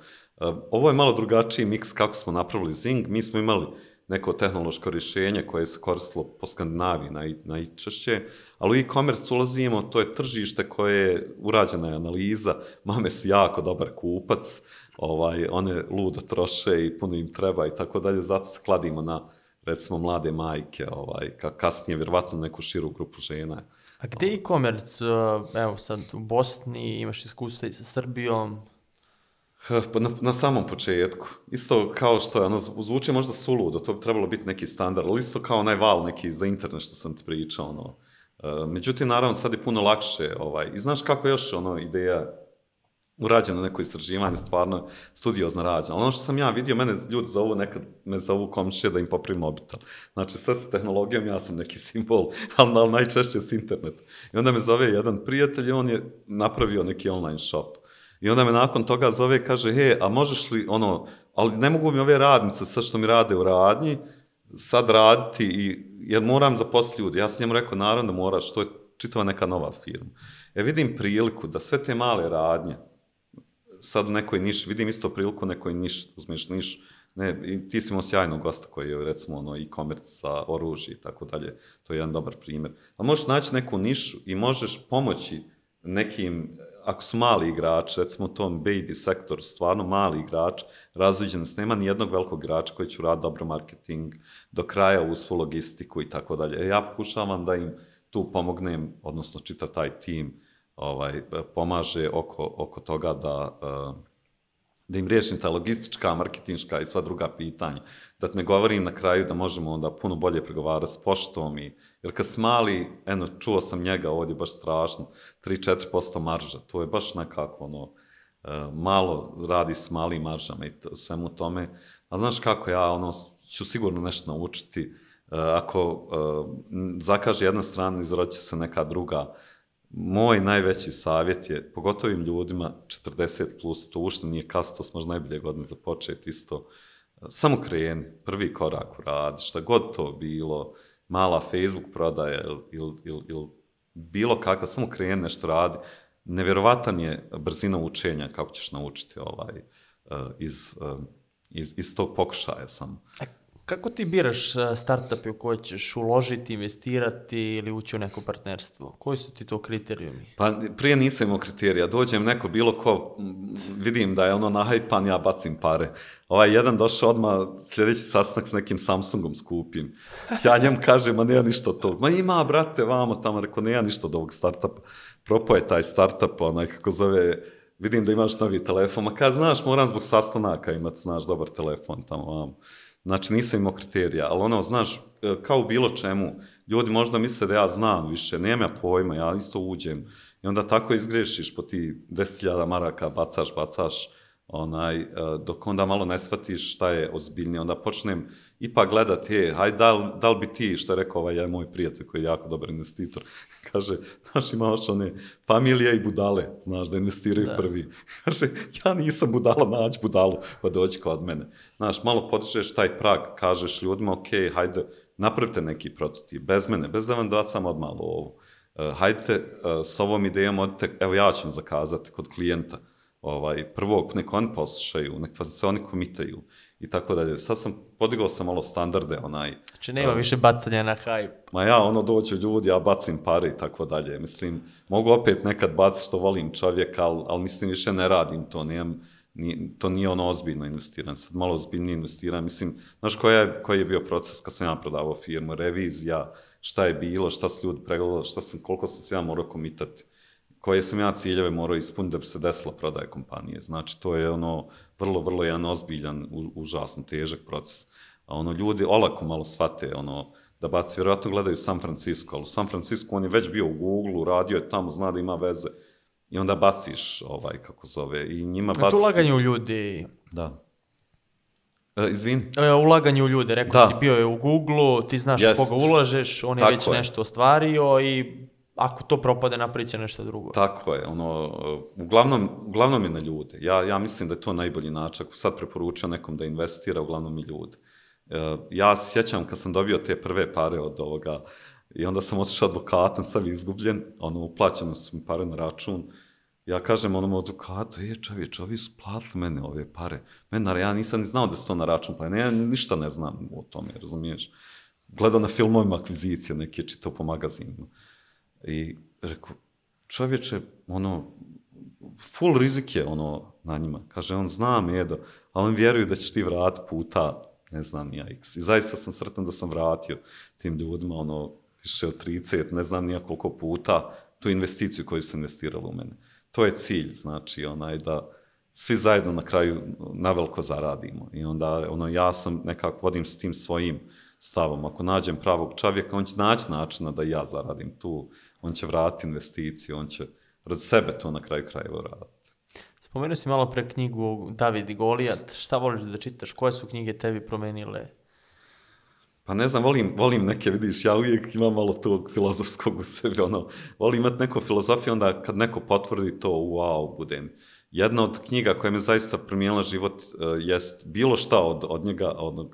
Ovo je malo drugačiji miks kako smo napravili Zing, mi smo imali neko tehnološko rješenje koje se koristilo po Skandinaviji naj, najčešće, ali u e-commerce ulazimo, to je tržište koje je urađena je analiza, mame su jako dobar kupac, ovaj, one ludo troše i puno im treba i tako dalje, zato se kladimo na recimo mlade majke, ovaj, ka kasnije vjerovatno neku širu grupu žena. A gde e-commerce, evo sad u Bosni, imaš iskustva i sa Srbijom, Pa na, na samom početku. Isto kao što je, ono, zvuči možda suludo, to bi trebalo biti neki standard, ali isto kao onaj val neki za internet što sam ti pričao, ono. E, međutim, naravno, sad je puno lakše, ovaj, i znaš kako još, ono, ideja urađeno neko istraživanje, stvarno studiozno rađeno. Ali ono što sam ja vidio, mene ljudi zovu, nekad me zovu komšije da im poprim mobitel. Znači, sve sa tehnologijom, ja sam neki simbol, ali, ali najčešće s internetom. I onda me zove jedan prijatelj i on je napravio neki online shop. I onda me nakon toga zove kaže, he, a možeš li, ono, ali ne mogu mi ove radnice, sve što mi rade u radnji, sad raditi i, jer moram zaposliti ljudi. Ja sam njemu rekao, naravno da moraš, to je čitava neka nova firma. E vidim priliku da sve te male radnje, sad u nekoj niši, vidim isto priliku u nekoj niš, uzmeš niš, ne, i ti si imao sjajnog gosta koji je recimo ono e-commerce sa oružje i tako dalje, to je jedan dobar primjer. A možeš naći neku nišu i možeš pomoći nekim, ako su mali igrači, recimo u tom baby sektoru, stvarno mali igrač, razviđenost, nema ni jednog velikog igrača koji će raditi dobro marketing, do kraja uz svu logistiku i tako dalje. E, ja pokušavam da im tu pomognem, odnosno čitav taj tim, ovaj, pomaže oko, oko toga da, eh, da im riješim ta logistička, marketinška i sva druga pitanja. Da ne govorim na kraju da možemo onda puno bolje pregovarati s poštom. I, jer kad si mali, eno, čuo sam njega ovdje baš strašno, 3-4% marža, to je baš nekako ono, eh, malo radi s malim maržama i to, svemu tome. A znaš kako ja ono, ću sigurno nešto naučiti, eh, ako eh, zakaže jedna strana, izroće se neka druga, moj najveći savjet je, pogotovo im ljudima 40 plus, to ušte nije kasno, to su možda najbolje godine za početi isto, samo kreni, prvi korak uradi, šta god to bilo, mala Facebook prodaja ili il, il, il bilo kakva, samo kreni nešto radi. Nevjerovatan je brzina učenja kako ćeš naučiti ovaj, eh, iz, eh, iz, iz tog pokušaja samo. Kako ti biraš uh, startupe u koje ćeš uložiti, investirati ili ući u neko partnerstvo? Koji su ti to kriterijumi? Pa prije nisam imao kriterija, dođem neko bilo ko, vidim da je ono nahajpan, ja bacim pare. Ovaj jedan došao odmah sljedeći sastanak s nekim Samsungom skupim. Ja njemu kažem, ma nema ništa od tog. Ma ima, brate, vamo tamo, rekao, nema ništa od ovog startupa. Propao je taj startup, onaj kako zove, vidim da imaš novi telefon, ma kad znaš, moram zbog sastanaka imati, znaš, dobar telefon tamo, vamo. Znači, nisam imao kriterija, ali ono, znaš, e, kao bilo čemu, ljudi možda misle da ja znam više, nemam ja pojma, ja isto uđem. I onda tako izgrešiš po ti 10.000 maraka, bacaš, bacaš, onaj, e, dok onda malo ne shvatiš šta je ozbiljnije, onda počnem ipak gledat, je, haj, da, li- da li bi ti, što je rekao ovaj jedan moj prijatelj koji je jako dobar investitor, kaže, znaš, imaš one familije i budale, znaš, da investiraju Da. prvi. Kaže, ja nisam budala, nađi budalu, pa dođi kod mene. Znaš, malo podižeš taj prag, kažeš ljudima, ok, hajde, napravite neki prototip, bez mene, bez da vam bacam odmah lovu. Uh, hajde uh, s ovom idejom, odite, evo ja ću zakazati kod klijenta, ovaj, prvo nek oni poslušaju, nek se oni komitaju i tako dalje. Sad sam, podigao sam malo standarde, onaj, Znači nema više bacanja na hype. ma ja, ono, dođu ljudi, ja bacim pare i tako dalje. Mislim, mogu opet nekad baciti što volim čovjeka, ali, ali mislim, više ne radim to, nemam, nije, to nije ono ozbiljno investiranje, sad malo ozbiljnije investiram, mislim, znaš koji je, koji je bio proces kad sam ja prodavao firmu, revizija, šta je bilo, šta su ljudi pregledali, šta sam, koliko sam se ja morao komitati, koje sam ja ciljeve morao ispuniti da bi se desila prodaja kompanije. Znači, to je ono vrlo, vrlo jedan ozbiljan, užasno težak proces. A ono, ljudi olako malo shvate, ono, da baci, vjerojatno gledaju San Francisco, ali u San Francisco on je već bio u Google, radio je tamo, zna da ima veze, i onda baciš, ovaj, kako zove, i njima A to ulaganje u ljudi, Da. E, izvini. e, ulaganje u ljude, rekao Da. si, bio je u Google, ti znaš Jest. koga ulažeš, on je Tako već je. nešto ostvario i ako to propade, napravit nešto drugo. Tako je, ono, uglavnom, uglavnom je na ljude. Ja, ja mislim da je to najbolji način. Ako sad preporučio nekom da investira, uglavnom i ljude. Uh, ja se sjećam kad sam dobio te prve pare od ovoga i onda sam otišao advokatom, sam izgubljen, ono, uplaćeno su mi pare na račun. Ja kažem onom advokatu, je čovječ, ovi su platili mene ove pare. Mene, ja nisam ni znao da se to na račun pa ja ništa ne znam o tome, razumiješ? Gledao na filmovima akvizicije, neke čitao po magazinima. I rekao, čovječe, ono, full rizik je ono na njima. Kaže, on zna Medo, ali on vjeruju da ćeš ti vrat puta, ne znam ni ja x. I zaista sam sretan da sam vratio tim ljudima, ono, više od 30, ne znam nija koliko puta, tu investiciju koju su investirali u mene. To je cilj, znači, onaj, da svi zajedno na kraju naveliko zaradimo. I onda, ono, ja sam nekako vodim s tim svojim stavom. Ako nađem pravog čovjeka, on će naći načina da ja zaradim tu. On će vratiti investiciju, on će radi sebe to na kraju krajeva raditi. Spomenuo si malo pre knjigu David i Golijat, šta voliš da čitaš, koje su knjige tebi promenile? Pa ne znam, volim, volim neke, vidiš, ja uvijek imam malo tog filozofskog u sebi, ono, volim imati neku filozofiju, onda kad neko potvrdi to, wow, budem. Jedna od knjiga koja me zaista promijenila život uh, jest bilo šta od, od njega, od, uh,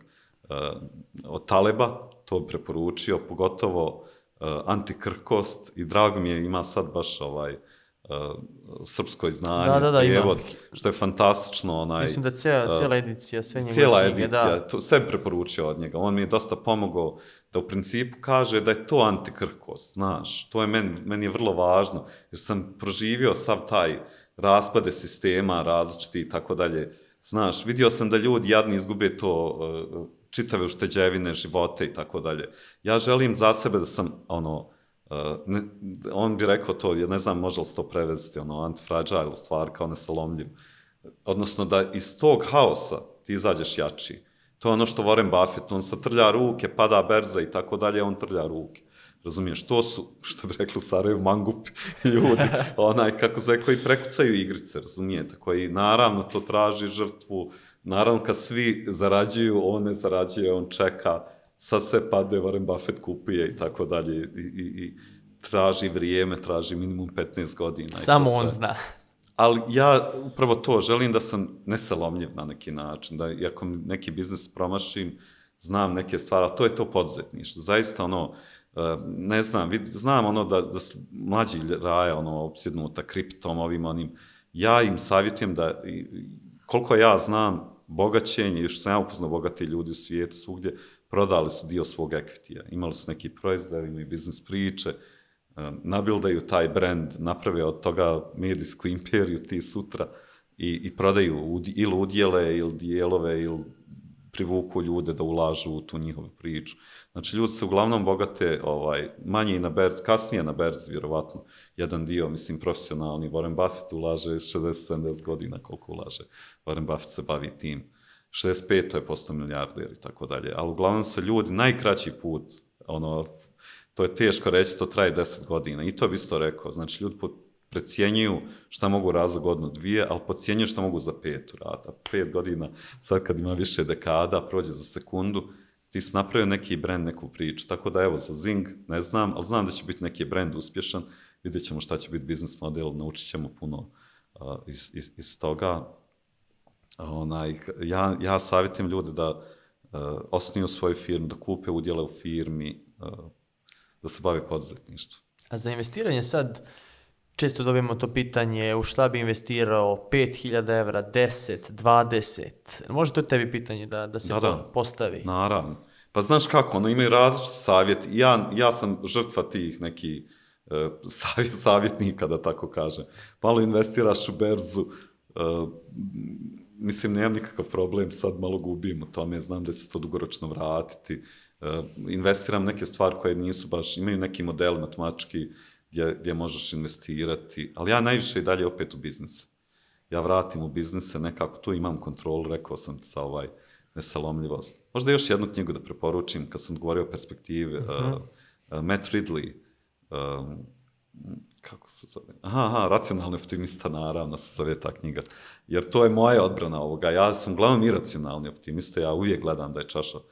od Taleba, to bi preporučio, pogotovo uh, antikrkost i drago mi je, ima sad baš ovaj, uh, srpsko znanje, Da, da, da, prijevod, što je fantastično. Onaj, Mislim da cijela, cijela edicija, sve njegove Cijela knjige, edicija, da. to sve preporučio od njega. On mi je dosta pomogao da u principu kaže da je to antikrkost, znaš. To je meni, meni je vrlo važno, jer sam proživio sav taj raspade sistema različiti i tako dalje. Znaš, vidio sam da ljudi jadni izgube to čitave ušteđevine, živote i tako dalje. Ja želim za sebe da sam, ono, Uh, ne, on bi rekao to, ja ne znam može li se to prevesti, ono, antifragile stvar kao nesalomljiv. Odnosno da iz tog haosa ti izađeš jači. To je ono što Warren Buffett, on se trlja ruke, pada berza i tako dalje, on trlja ruke. Razumiješ, to su, što bi rekli u Sarajevu, mangupi ljudi, onaj, kako se koji prekucaju igrice, razumijete, koji naravno to traži žrtvu, naravno kad svi zarađuju, on ne zarađuje, on čeka, sad sve pade, Warren Buffett kupuje i tako dalje, i, i, i traži vrijeme, traži minimum 15 godina. Samo on zna. Ali ja upravo to, želim da sam nesalomljiv na neki način, da iako mi neki biznis promašim, znam neke stvari, ali to je to poduzetništvo. Zaista ono, eh, ne znam, vid, znam ono da, da su mlađi raje ono, opsjednuta kriptom, ovim onim, ja im savjetujem da, koliko ja znam, bogaćenje, još sam ja upoznao bogati ljudi u svijetu svugdje, prodali su dio svog ekvitija. Imali su neki proizvod, imaju biznis priče, um, nabildaju taj brand, naprave od toga medijsku imperiju ti sutra i, i prodaju ili udjele ili dijelove ili privuku ljude da ulažu u tu njihovu priču. Znači, ljudi se uglavnom bogate ovaj, manje i na berz, kasnije na berz, vjerovatno, jedan dio, mislim, profesionalni. Warren Buffett ulaže 60-70 godina koliko ulaže. Warren Buffett se bavi tim. 65 to je posto milijarder i tako dalje. Ali uglavnom se ljudi, najkraći put, ono, to je teško reći, to traje 10 godina. I to bi isto rekao. Znači, ljudi precijenjuju šta mogu raz za godinu dvije, ali pocijenjuju šta mogu za pet urata. Pet godina, sad kad ima više dekada, prođe za sekundu, ti si napravio neki brand, neku priču. Tako da, evo, za Zing, ne znam, ali znam da će biti neki brand uspješan, vidjet ćemo šta će biti biznis model, naučit ćemo puno uh, iz, iz, iz toga. Onaj, ja, ja savjetujem ljude da uh, osnuju svoju firmu, da kupe udjele u firmi, uh, da se bave poduzetništvom. A za investiranje sad, često dobijemo to pitanje u šta bi investirao 5000 evra, 10, 20. Može to tebi pitanje da, da se Da, to da. postavi? Naravno. Pa znaš kako, ono imaju različiti savjeti. Ja, ja sam žrtva tih neki uh, savjet, savjetnika, da tako kažem. Malo investiraš u berzu, uh, mislim, nemam nikakav problem, sad malo gubim u tome, znam da će se to dugoročno vratiti. Uh, investiram neke stvari koje nisu baš, imaju neki model matematički gdje, gdje možeš investirati, ali ja najviše i dalje opet u biznis. Ja vratim u biznise, nekako tu imam kontrolu, rekao sam sa ovaj nesalomljivost. Možda još jednu knjigu da preporučim, kad sam govorio o perspektivi, uh -huh. uh, uh, Matt Ridley, um, kako se zove? Aha, aha, racionalni optimista, naravno se zove ta knjiga. Jer to je moja odbrana ovoga. Ja sam glavnom iracionalni optimista, ja uvijek gledam da je čaša. Uh,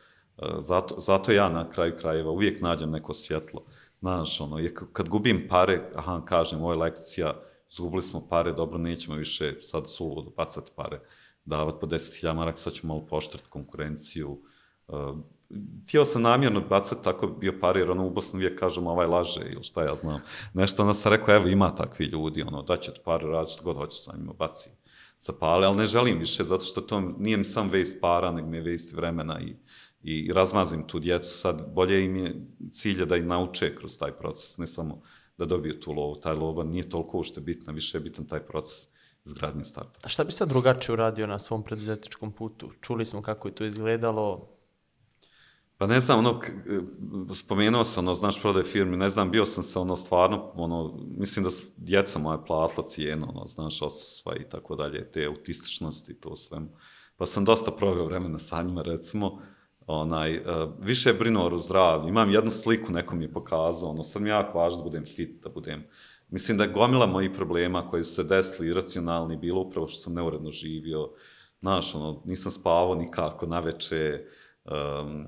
zato, zato ja na kraju krajeva uvijek nađem neko svjetlo. Znaš, ono, je, kad gubim pare, aha, kažem, ovo je lekcija, izgubili smo pare, dobro, nećemo više sad suludo bacati pare, davati po 10.000 maraka, sad ćemo malo poštrati konkurenciju. Uh, sam namjerno bacati tako bio pare, jer ono u Bosnu uvijek kažemo ovaj laže ili šta ja znam. Nešto onda sam rekao, evo ima takvi ljudi, ono, daće ti pare, radi što god hoće sa njima, baci za pale, ali ne želim više, zato što to nije mi sam waste para, nego mi je waste vremena i, i razmazim tu djecu. Sad, bolje im je cilje da ih nauče kroz taj proces, ne samo da dobiju tu lovu. Taj lova nije toliko ušte bitna, više je bitan taj proces izgradnje starta. A šta bi sad drugačije uradio na svom preduzetničkom putu? Čuli smo kako je to izgledalo, Pa ne znam, ono, k- spomenuo sam, ono, znaš, prodaj firmi, ne znam, bio sam se, ono, stvarno, ono, mislim da su djeca moja platila cijenu, ono, znaš, osusva i tako dalje, te autističnosti i to sve. Pa sam dosta proveo vremena sa njima, recimo, onaj, uh, više brinuo o zdravlju. Imam jednu sliku, neko mi je pokazao, ono, sad mi je jako važno da budem fit, da budem, mislim da gomila mojih problema koji su se desili iracionalni, bilo upravo što sam neuredno živio, znaš, ono, nisam spavao nikako na veče, um,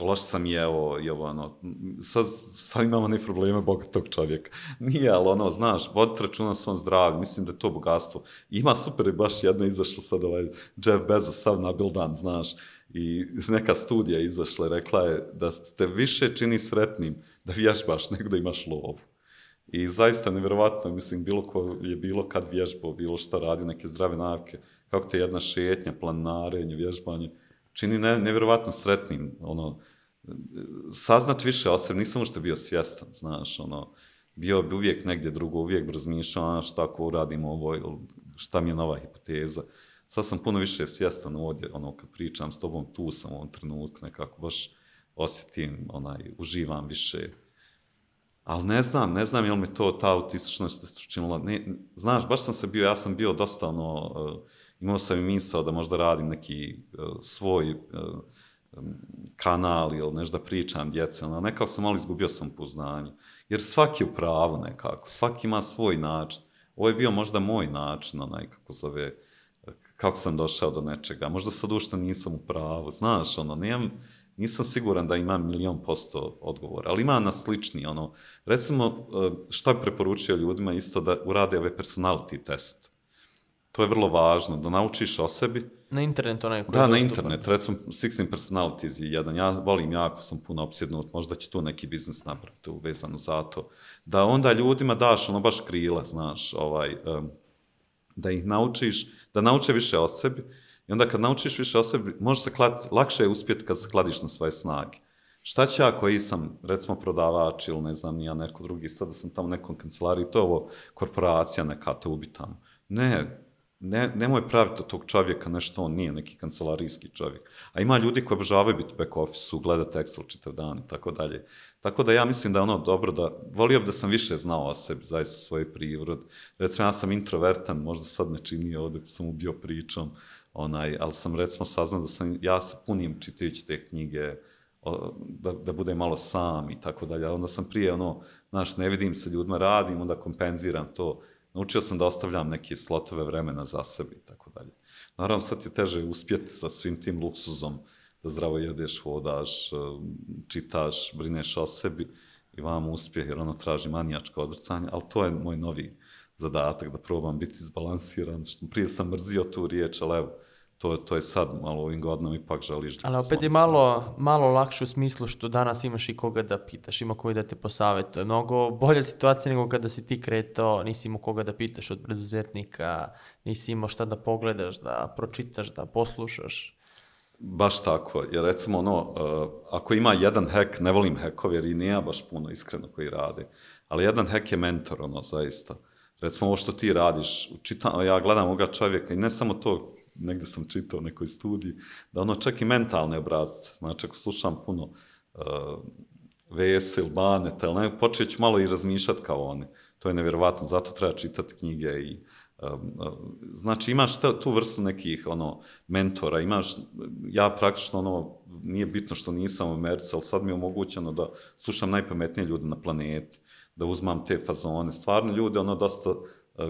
loš sam jeo i ono, sad, sad imamo ne probleme bogatog čovjeka. Nije, ali ono, znaš, voditi računa svom zdravlju, mislim da je to bogatstvo. Ima super baš jedna izašla sad ovaj Jeff Bezos, sav nabildan, znaš, i neka studija izašla rekla je da ste više čini sretnim da vježbaš nego da imaš lovu. I zaista nevjerovatno, mislim, bilo ko je bilo kad vježbao, bilo šta radi, neke zdrave navike, kako te jedna šetnja, planarenje, vježbanje, čini ne, nevjerovatno sretnim, ono, saznat više o sebi, nisam ušte bio svjestan, znaš, ono, bio bi uvijek negdje drugo, uvijek razmišljao, šta ako uradim ovo, šta mi je nova hipoteza. Sad sam puno više svjestan ovdje, ono, kad pričam s tobom, tu sam u ovom trenutku, nekako baš osjetim, onaj, uživam više, Ali ne znam, ne znam je li mi to ta autističnost učinila. Ne, znaš, baš sam se bio, ja sam bio dosta ono, uh, imao sam i misao da možda radim neki uh, svoj uh, kanal ili nešto da pričam djece, ono, nekako sam malo izgubio sam poznanje. Jer svaki je u pravu nekako, svaki ima svoj način. Ovo je bio možda moj način, onaj, kako zove, kako sam došao do nečega. Možda sad ušte nisam u pravu, znaš, ono, nemam, nisam siguran da imam milion posto odgovora, ali ima na slični, ono, recimo, šta bi preporučio ljudima isto da urade ove personality test. To je vrlo važno, da naučiš o sebi. Na internet onaj koji Da, na internet, recimo 16 personalities je jedan, ja volim jako, sam puno opsjednut, možda će tu neki biznis napraviti vezano za to. Da onda ljudima daš ono baš krila, znaš, ovaj, um, da ih naučiš, da nauče više o sebi, I onda kad naučiš više o sebi, može se klad, lakše je uspjeti kad se kladiš na svoje snage. Šta će ja koji sam, recimo, prodavač ili ne znam, ja neko drugi, sada sam tamo u nekom kancelariji, to je ovo korporacija neka te ubi tamo. Ne, ne, nemoj praviti od tog čovjeka nešto, on nije neki kancelarijski čovjek. A ima ljudi koji obožavaju biti u back office-u, gledati Excel čitav dan i tako dalje. Tako da ja mislim da ono dobro da, volio bi da sam više znao o sebi, zaista svoj prirod. Recimo, ja sam introvertan, možda sad ne čini ovdje, sam ubio pričom, onaj, ali sam recimo saznao da sam, ja se punim čitajući te knjige, o, da, da budem malo sam i tako dalje. Onda sam prije, ono, znaš, ne vidim se ljudima, radim, onda kompenziram to. Naučio sam da ostavljam neke slotove vremena za sebe i tako dalje. Naravno, sad je teže uspjeti sa svim tim luksuzom, da zdravo jedeš, hodaš, čitaš, brineš o sebi i vam uspjeh, jer ono traži manijačko odrcanje, ali to je moj novi zadatak, da probam biti izbalansiran, što prije sam mrzio tu riječ, ali evo, to, to je sad malo ovim godinama ipak želiš da... Ali opet je malo, malo lakše u smislu što danas imaš i koga da pitaš, ima koji da te posavetuje. Mnogo bolja situacija nego kada si ti kretao, nisi imao koga da pitaš od preduzetnika, nisi imao šta da pogledaš, da pročitaš, da poslušaš. Baš tako, jer recimo ono, uh, ako ima jedan hek, ne volim hekove jer i nije baš puno iskreno koji radi, ali jedan hek je mentor, ono, zaista. Recimo ovo što ti radiš, čitam, ja gledam ovoga čovjeka i ne samo to, negde sam čitao nekoj studiji, da ono čak i mentalne obrazce, znači ako slušam puno uh, VS ili Baneta, ili ne, počet ću malo i razmišljati kao oni. To je nevjerovatno, zato treba čitati knjige i znači imaš te, tu vrstu nekih ono mentora, imaš, ja praktično ono, nije bitno što nisam u Americi, ali sad mi je omogućeno da slušam najpametnije ljude na planeti, da uzmam te fazone, stvarno ljude ono dosta uh,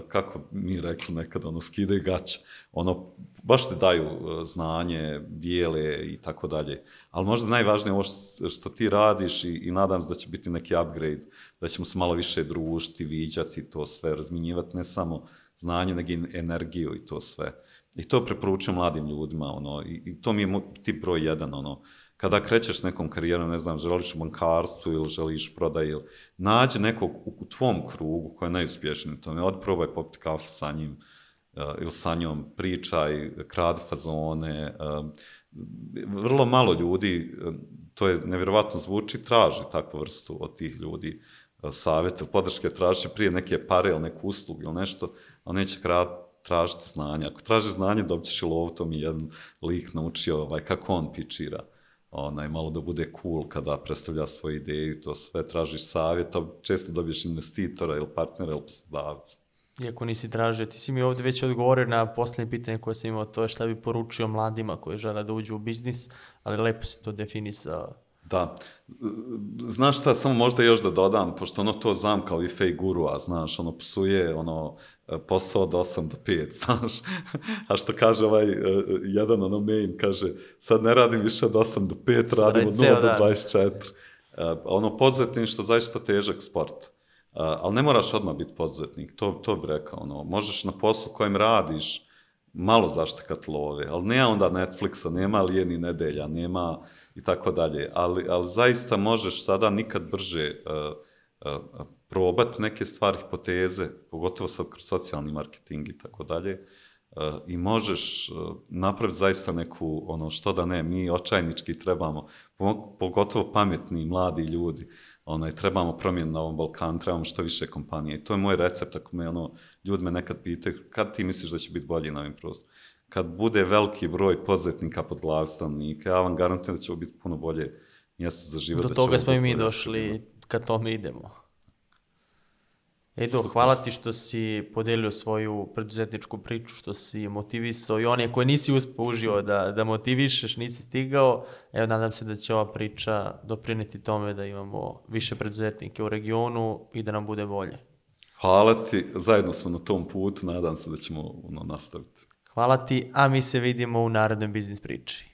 kako mi rekli nekad, ono, skidaju gaće, ono, baš te daju uh, znanje, dijele i tako dalje. Ali možda najvažnije ovo što ti radiš i, i nadam se da će biti neki upgrade, da ćemo se malo više družiti, viđati to sve, razminjivati ne samo znanje, nego energiju i to sve. I to preporučujem mladim ljudima, ono, i, i to mi je tip broj jedan, ono, kada krećeš nekom karijerom, ne znam, želiš bankarstvu ili želiš prodaj, ili nađi nekog u, u tvom krugu koji je najuspješniji u tome, odprobaj popiti kafu sa njim, uh, ili sa njom pričaj, krad fazone, uh, vrlo malo ljudi, uh, to je nevjerovatno zvuči, traži takvu vrstu od tih ljudi savjet ili podrške, traži prije neke pare ili neku uslugu ili nešto, ali neće krad, tražiti znanje. Ako traži znanje, dobit ćeš i lovu, to mi jedan lik naučio ovaj, kako on pičira onaj, malo da bude cool kada predstavlja svoje ideje i to sve, tražiš savjet, a često dobiješ investitora ili partnera ili poslodavca. Iako nisi tražio, ti si mi ovde već odgovorio na poslednje pitanje koje sam imao, to je šta bi poručio mladima koji žele da uđu u biznis, ali lepo si to definisao. Da. Znaš šta, samo možda još da dodam, pošto ono to znam kao i fej guru, a znaš, ono psuje, ono, posao od 8 do 5, znaš. A što kaže ovaj, uh, jedan ono mail, kaže, sad ne radim više od 8 do 5, radim od 0 do 24. Uh, ono, poduzetništvo zaista težak sport. Uh, ali ne moraš odmah biti poduzetnik, to, to bi rekao, ono, možeš na poslu kojem radiš, malo zaštekat love, ali nema onda Netflixa, nema lijeni nedelja, nema i tako dalje, ali, ali zaista možeš sada nikad brže uh, uh, probati neke stvari, hipoteze, pogotovo sad kroz socijalni marketing i tako dalje, i možeš napraviti zaista neku, ono, što da ne, mi očajnički trebamo, pogotovo pametni, mladi ljudi, onaj, trebamo promjenu na ovom Balkanu, trebamo što više kompanije. I to je moj recept, ako me, ono, ljudi me nekad pitaju, kad ti misliš da će biti bolji na ovim prostoru? Kad bude veliki broj poduzetnika pod glav stanovnika, ja vam garantujem da će biti puno bolje mjesto za život. Do da toga smo i mi došli, kad tome idemo. Edo, Super. hvala ti što si podelio svoju preduzetničku priču, što si motivisao i one koje nisi uspio uživo da, da motivišeš, nisi stigao. Evo, nadam se da će ova priča doprineti tome da imamo više preduzetnike u regionu i da nam bude bolje. Hvala ti, zajedno smo na tom putu, nadam se da ćemo ono, nastaviti. Hvala ti, a mi se vidimo u narodnoj biznis priči.